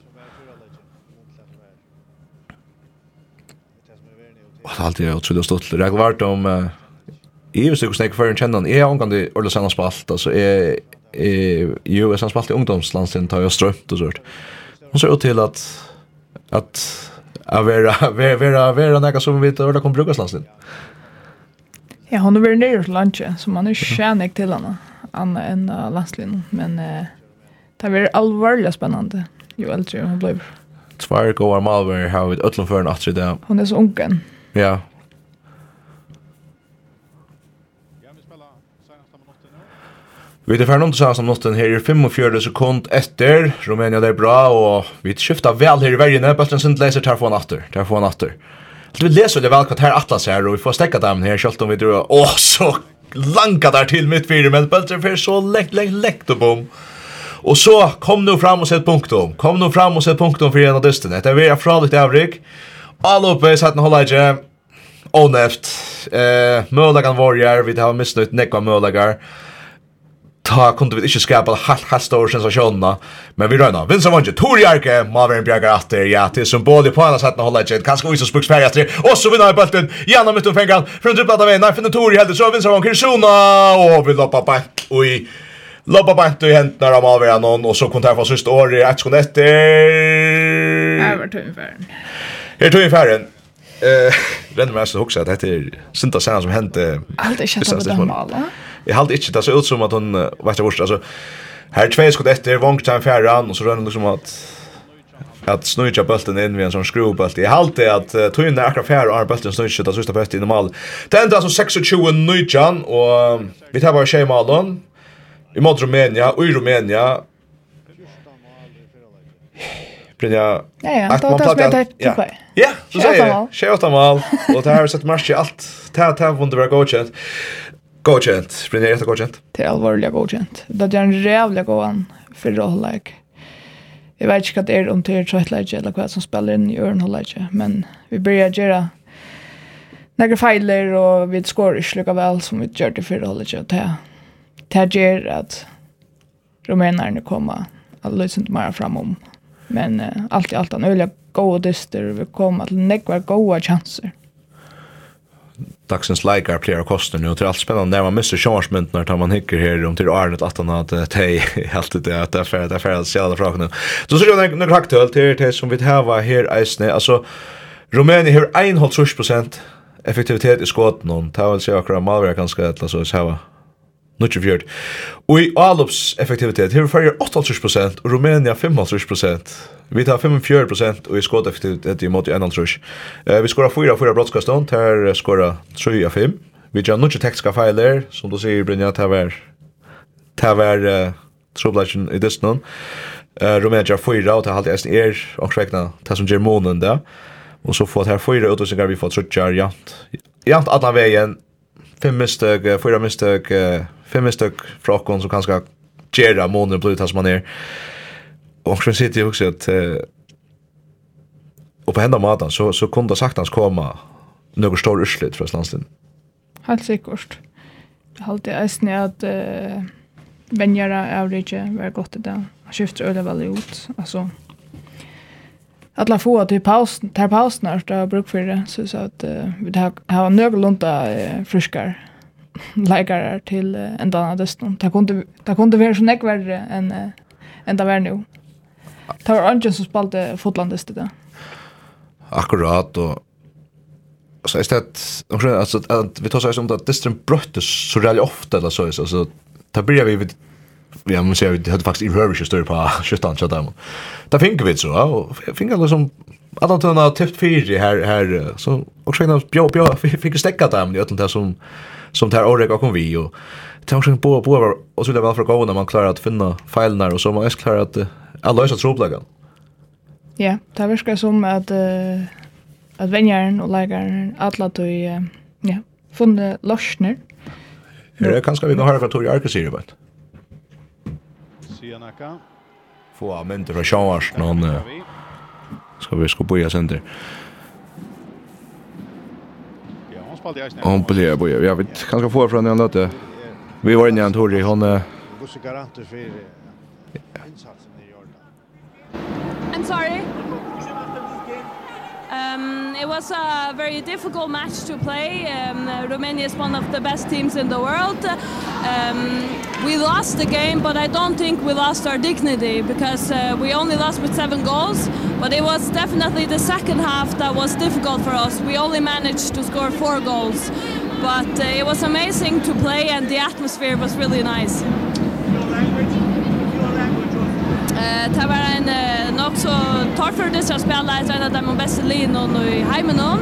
Och det är alltid otroligt stått. Rekul Vardum... Jeg visste ikke hvordan jeg fører en kjennan. Jeg har omgang til Ørla Sanna Spalt. Altså, jeg... Jo, jeg sann spalt i ungdomslandstiden, tar jag strömt och sånt. Hun ser ut till att att att vara vara vara några som vet hur det kommer brukas landsen. Ja, hon har varit nere till lunchen så man är tjänig till henne annat uh, landslin men eh, det blir allvarligt spännande Jo äldre hon blir. Tvär går malver har vi öllum för en attre det. Hon är så ungen. Ja, Vi er ferdig til sammen notten her i 45 sekund etter. Rumænia det er bra, og vi skifter vel her i vergene. Bøtlen sin leser tar en atter, tar en atter. Så vi leser det vel hva her atlas her, og vi får stekka dem her, selv om vi drar, åh, så lanka der til mitt fire, men bøtlen fer så lekt, lekt, lekt og bom. Og så kom nu fram og sett punktum. Kom nu fram og sett punktum for en av dystene. Det er vi er fra litt avrik. All oppe, satt en holde ikke. Åneft. Eh, mølagan varjer, vi har misnøyt nekva mølagar ta kunde vi inte skapa halv halv stor sensation men vi röna Vincent Vange Tori Arke Maverick Bjargar efter ja till symbol på alla sätt att hålla ett kanske också spuks färjas tre och så vinner bulten genom mitt fängan från typ att vinna för Tori hade så Vincent vanje Krishna och vi loppar på oj Loppa bant i hentene av Maverick någon och så kom det här från sista året ett sekund efter Här var tog ungefär Här tog ungefär Eh, uh, renner mig så också att det är synta sen som hände. Allt är känt av bedöma alla jag hade inte det så ut som att hon vet jag vart alltså här två skott efter vångt han färran och så rör liksom att att snöja bulten in vid en sån skruvbult. Jag halte att uh, tog in där akra fjärr och har bulten snurra det sista bulten i normal. Det enda alltså 26 nöjan och vi tar bara tjej malen. i mot Rumänien och i Rumänien Brynja, ja, ja, att man plattar. Ja, ja, så säger jag. Tjej åtta mal. Och det här har sett marsch i allt. Det här har vunnit vara godkänt. Godkänt. Blir det rätt godkänt? Det är allvarligt godkänt. Det är en jävla gåan för rolllägg. Jag vet inte vad det är om det är tröttläge eller vad som spelar in i öronhålläge. Men vi börjar göra några fejler och vi skår inte lika väl som vi gör det för rollläge. Det, det gör att rumänerna kommer att lösa inte mer framom. Men uh, allt i allt en öliga goda dyster vi kommer att lägga goda chanser dagsens likar player kostar nu till allt spännande när man missar chargemynt när man hickar här om till Arnold att han hade att hej det att det för det för att själva frågan. Då så jag några aktuellt till det som vi har var här isne alltså Rumänien har 1,5 effektivitet i skotten. Det väl sig akkurat malverkan kanske eller så så här. Nuttje fjord. Og i avlopseffektivitet, her er fyrir 58% og Rumænia 55%. Vi tar 45% og i skåd effektivitet i måte 1,5%. Uh, vi skåra 4 av 4 brottskastan, her skåra 3 av 5. Vi tar nuttje tekstiska feiler, som du sier, Brynja, det var, det var uh, trobladjen i dystnån. Uh, Rumænia 4, og det er alltid er, og skrekna, det som gjør månen det. Og så får det her 4 utvisningar, vi får trutjar, jant. Jant, adna veien, fem mistøk, fyra mistøk, fem stykk fra okkon som kanskje gjør av måneder på uttale man er. Og så sitter jeg også at uh, og på hendene maten så, så kunne det sagt hans komme noe stor urslit fra landsliden. Helt sikkert. Jeg halte eisen at uh, venjere av rikje var godt i dag. Han skifter øyne veldig ut. Altså, alla få till paus tar pausen när det har bruk för det så så att uh, vi har har några lunta uh, friskar läkare till uh, en annan deston. Det kunde det kunde vara så näck värre än uh, än det var nu. Det var Angen som spalte fotlandet det. Akkurat och så är det också alltså att vi tar så som att distren bröttes så rally ofta eller så så så ta blir vi vid vi har måste vi hade faktiskt i rörish stör på skjutan så där. Där fick vi så och fick alla som alla tunna tift fyra här här så och sen bjå bjå fick stäcka där men det som som tar året kom vi och det har på på och så det väl för gå när man klarar att finna filerna och så man är klar att alla lösa troplagan. Ja, det verkar som att uh, att vänjaren och lägaren alla tog uh, ja, funne lösner. Är det kanske vi kan höra från Tori Arkesir bara. Sianaka. Få av mynter från Sjönvars någon. Ska vi ska boja sönder. Hon spelar på jag vet kanske få från den låten. Vi var inne i en tur i hon Gosse garanter för insatsen i Jordan. I'm sorry. Um, it was a very difficult match to play. Um, Romania is one of the best teams in the world. Um, we lost the game, but I don't think we lost our dignity because uh, we only lost with seven goals. But it was definitely the second half that was difficult for us. We only managed to score four goals. But uh, it was amazing to play and the atmosphere was really nice. Eh, det var en eh, nok så tar för det så spela så en av de bästa linorna nu i hemmen någon.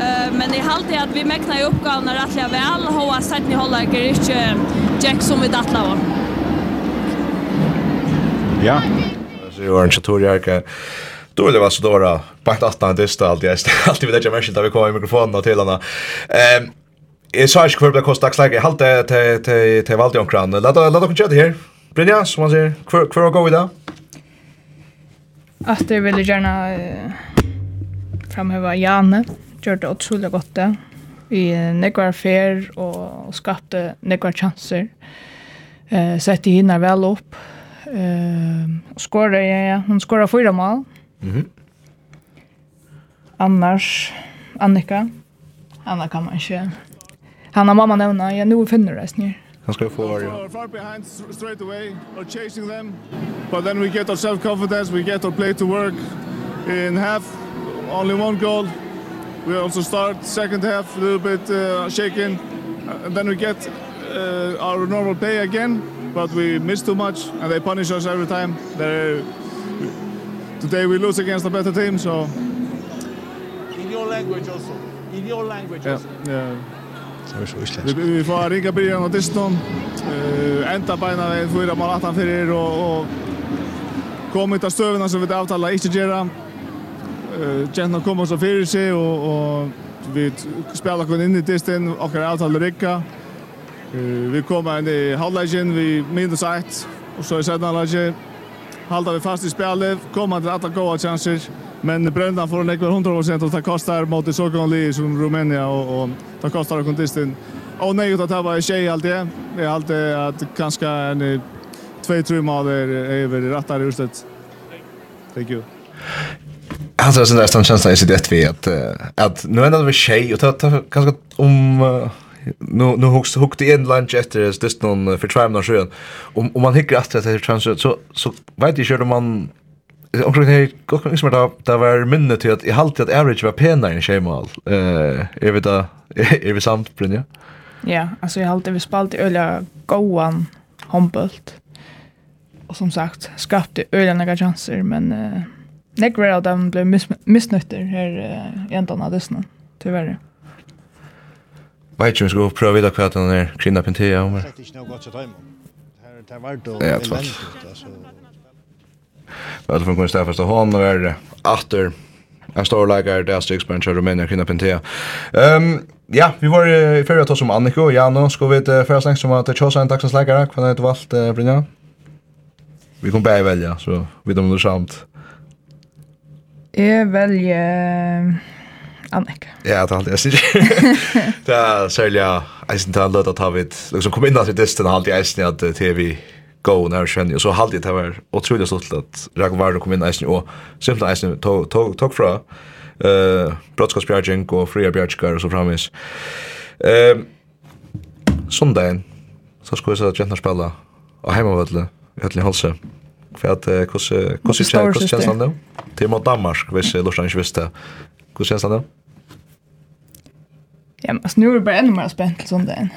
Eh, men i halt är att vi mäknar ju uppgåvorna rättliga väl. Hoa Sidney håller inte Jack som vi dattla var. Ja. Så jag har en tutorial Då det var så dåra på ett attan dista allt jag alltid vid det jag mest där vi kommer mikrofonen och till henne. Ehm Jag sa inte hva det kostet dagslegget. Jeg halte till valgte omkran. Låt oss köra det her. Brynja, som man sier, hver, hver går vi da? At jeg ville gjerne uh, framheva Jane, gjør det utrolig godt det. Vi nekvar fer og skapte nekvar chanser. Uh, sette hinna vel opp. Uh, skåra, ja, ja. Hun skåra fyra mål. Mm -hmm. Annars, Annika. Anna kan man ikke. Hanna mamma nevna, ja, nu finner det snir. Han ska få ja. Yeah. Far behind straight away or chasing them. But then we get our self confidence, we get our play to work in half only one goal. We also start second half a little bit uh, shaken. And then we get uh, our normal play again, but we miss too much and they punish us every time. They today we lose against a better team, so in your language also. In your language yeah. also. Yeah. Det var så isländsk. Vi, får ringa början av Diston. Uh, enda beina vegin fyra mal 18 fyrir og, og kom ut av støvina som vi avtala ikke gjerra. Uh, Gentna kom oss og fyrir sig og, og vi spela kun inn i Diston, okkar avtala rikka. Uh, vi kom inn i halvlegin, vi minus 1 og så i sedna halda vi fast i spelet, koma til alla goa chanser. Men Brendan får en ekvar 100% och det kostar mot Sokonli som Rumänien och, och det kostar kontisten. Och nej, det här var en tjej allt det. Det är alltid att kanske en två trummader över rattar i huset. Thank you. Alltså sen där stan känslan i sitt ett vi att att nu ändå vi tjej och ta ganska om nu nu hooks hooked in lunch efter det just någon för två månader sedan. Om om man hickar att det är så så vet jag ju om man omkring her, gott som da, da var minnet til at jeg halte at average var penere enn skjemal. Uh, er vi da, er vi samt, Brynja? Ja, altså jeg halte vi spalt i øyla gåan håndbult. Og som sagt, skapte øyla nega chanser, men uh, nekver av dem ble mis misnøytter her uh, jentan av dessna, tyverre. Vet ikke om vi skal prøve videre hva den er kvinna pentea om her. Det er ikke noe godt til dem. Det er vært og Ja, tvart. Eller för kunde stäffa stå hon är efter en stor lägger där Strix Bench och Romania kring Pentea. Ehm ja, vi var i förra tas om Annika och Janne ska vi det förra snack som att Chosa en taxens lägger kvar det valt Brynja. Vi kommer bara välja så vi dem under samt. Jag väljer Annika. Ja, det har jag sett. Det är sälja Eisen till att ta vid liksom kom in att det är den halt i Eisen att TV go när känner och så hade det var otroligt stolt att Ragnar kom in i och simpelt eisen tog tog tog fra eh brottskapsbjärgen och fria bjärgen och så framis. Ehm Sundagen så skulle jag säga att jag spela och hemma vart Höllin Halse. För att hur hur ser hur känns han då? Till mot Danmark, hvis Lorsan inte visste. Hur känns han då? Ja, men alltså nu är det bara ännu mer spänt på söndagen.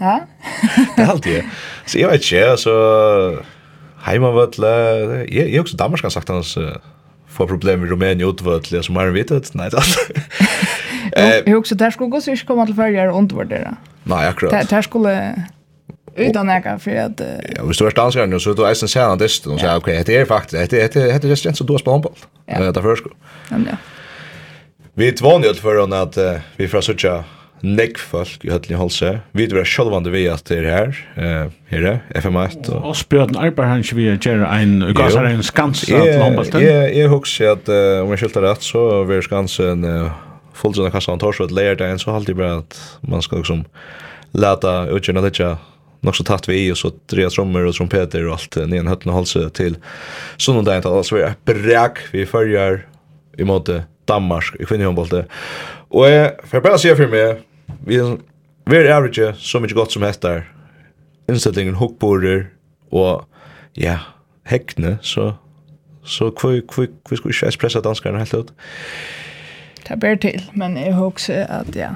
Ja. det er alltid. Så jeg vet ikke, altså... Heimavøtle... Jeg, jeg er også Danmark, har sagt hans... Uh, få problem med Rumænien utvøtle, som har vidt. Nei, det er alltid. Jeg husker, der skulle gå så ikke komme til ferger og undervurdere. Nei, akkurat. Der, der skulle utan äga för att uh, ja vi står stansar nu så då är sen sen att det och så okej det är faktiskt det det det är så då spelar handboll. Ja. Det är förskott. Ja. Vi tvånade för att vi får söka nekk folk i høtlen Holse. Vi er sjølvande vi at det er her, uh, her er FM1. Og og bjørn arbeider han ikke vi gjør en gasser en skans av håndbalten. Jeg, jeg husker at uh, om jeg skilter rett, så var skansen uh, fulltidende kassan torsdag leir dagen, så halte jeg bare at man skal liksom leta utgjørna litt nok så tatt vi i och så tre trummor och trompeter och allt ner en höllna halse till sån där inte vi är bräck vi följer i måte Danmark i kvinnehåndbollen. Och jag får bara säga för mig vi vi average så mycket gott som hästar. Inställningen hookborder och ja, häckne så så kvui kvui kvui skulle ju pressa danskarna helt ut. Det ber til men jag husar att ja.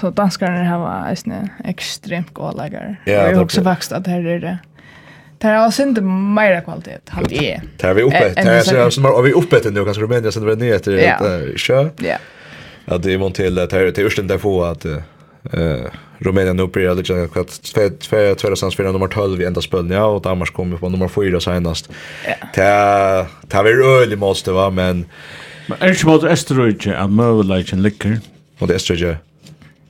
Så danskarna här var en extremt god läggare. Ja, jag husar faktiskt att här är det Det har synd mer kvalitet halt är. Det är vi uppe. Det har vi uppe nu kanske Rumänien sen var ner till kö. Ja. Ja, det var till att här till ursten där få att eh Rumänien uppe i lite kvart två två två sans för nummer 12 i enda spelen ja och Danmark kommer på nummer 4 senast. Ta ta vi rörlig måste va men Men är det mot Österrike att möjligheten ligger? det Österrike.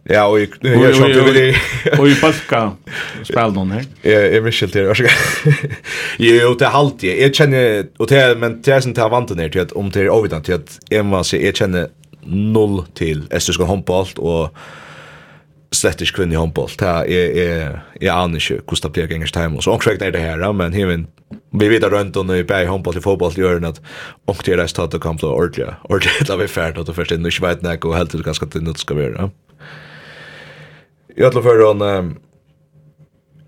Ja, och jag jag tror det och i Paska spelar någon här. Ja, jag vill skilt det. Jo, det halt jag. Jag känner och det men det är sånt här vant ner till att om det är ovitant till att Emma så jag känner 0 til Estriskan håndbolt, og slett ikke kvinne i håndbolt. Jeg, jeg, jeg aner ikke hvordan det blir gengers time. Så omkring er det her, men hemen, vi vet rundt om i bæg håndbolt i fotboll gjør enn at omkring er det stedet kan bli ordentlig. Ordentlig da vi ferdig at du først inn og ikke vet nek, og helt til ganske til nødt skal være. Jeg tror for hon,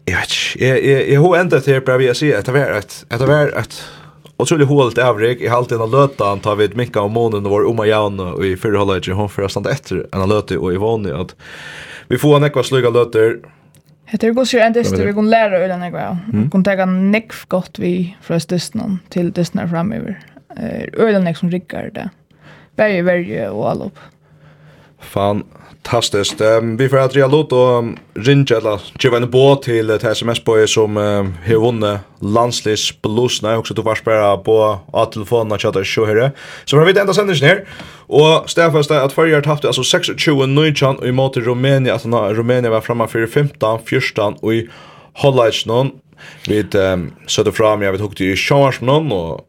jeg vet ikke, jeg, jeg, jeg, jeg, jeg, jeg, jeg, jeg, jeg, jeg, jeg, jeg, jeg, jeg, jeg, jeg, otroligt hålet avrik i halten av lötan tar vi ett mycket av månen och var om igen och i förra halvlek hon för stanna efter en löte och i vanlig att vi får en ekva sluga löter Heter går ju ändå vi går lära ölen ja. Vi kan ta nekv gott vi från dysten till dysten framöver. nek som rycker det. Berge, berg och all upp. Fan Fantastiskt. Um, vi får att Ria Lotto rinja eller ge en båt till ett sms på som um, har vunnit landslis blåsna också du vars bara på att telefonen att chatta show här. Så vi vet ända sen här. Och Stefan att förra haft alltså 26 nöjchan i mot Rumänien alltså när Rumänien var framme för 15 14 och i Hollands någon vid um, söder fram jag vet hur det är någon och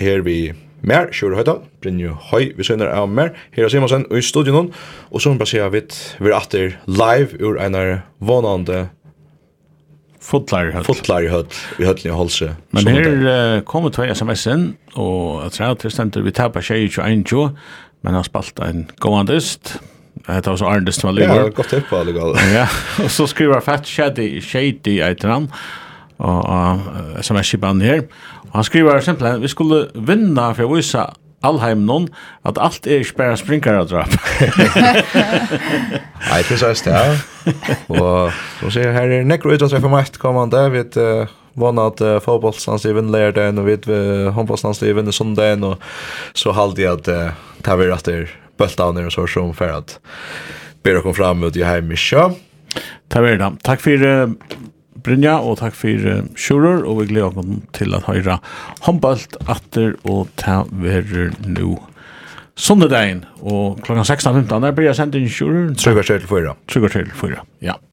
här vi mer, Sjur Høydal, Brynju Høy, vi søgner av mer, her er Simonsen og i studionen, og så bare baserer vi vi atter live ur einar vånande Fotlar høtt. Fotlarhøll i Høllni Holse. Men her uh, kommer tve sms inn og jeg tror at det stender vi tapper tjej i 21, men har spalt en gåandist. Det var så Arndest som var lyver. Ja, godt tippa allegall. ja, og så skriver Fat Shady, Shady, eitir han, og uh, sms-kipan her, Og Han skriver simpelthen, vi skulle vinna for å vise allheim noen at alt er ikke bare sprinkere drap. Nei, det sies det, ja. Og så sier jeg her er nekro utrettet for meg kommande, vi vet uh, vann at uh, fotbollslandslivet lærer den, og vi vet uh, håndbollslandslivet vinner sondagen, og så halde jeg at uh, det var rett der bøltavner og så som for at bedre kom fram ut i heim i sjø. Det var det. Takk for uh, Brynja, og takk for uh, Sjurur, og vi gleder oss til at høyre håndbalt atter, og ta verer nå sundedagen, og klokka 16.15, der blir jeg sendt inn Sjurur. Tryggar til fyra. Tryggar til fyra, ja.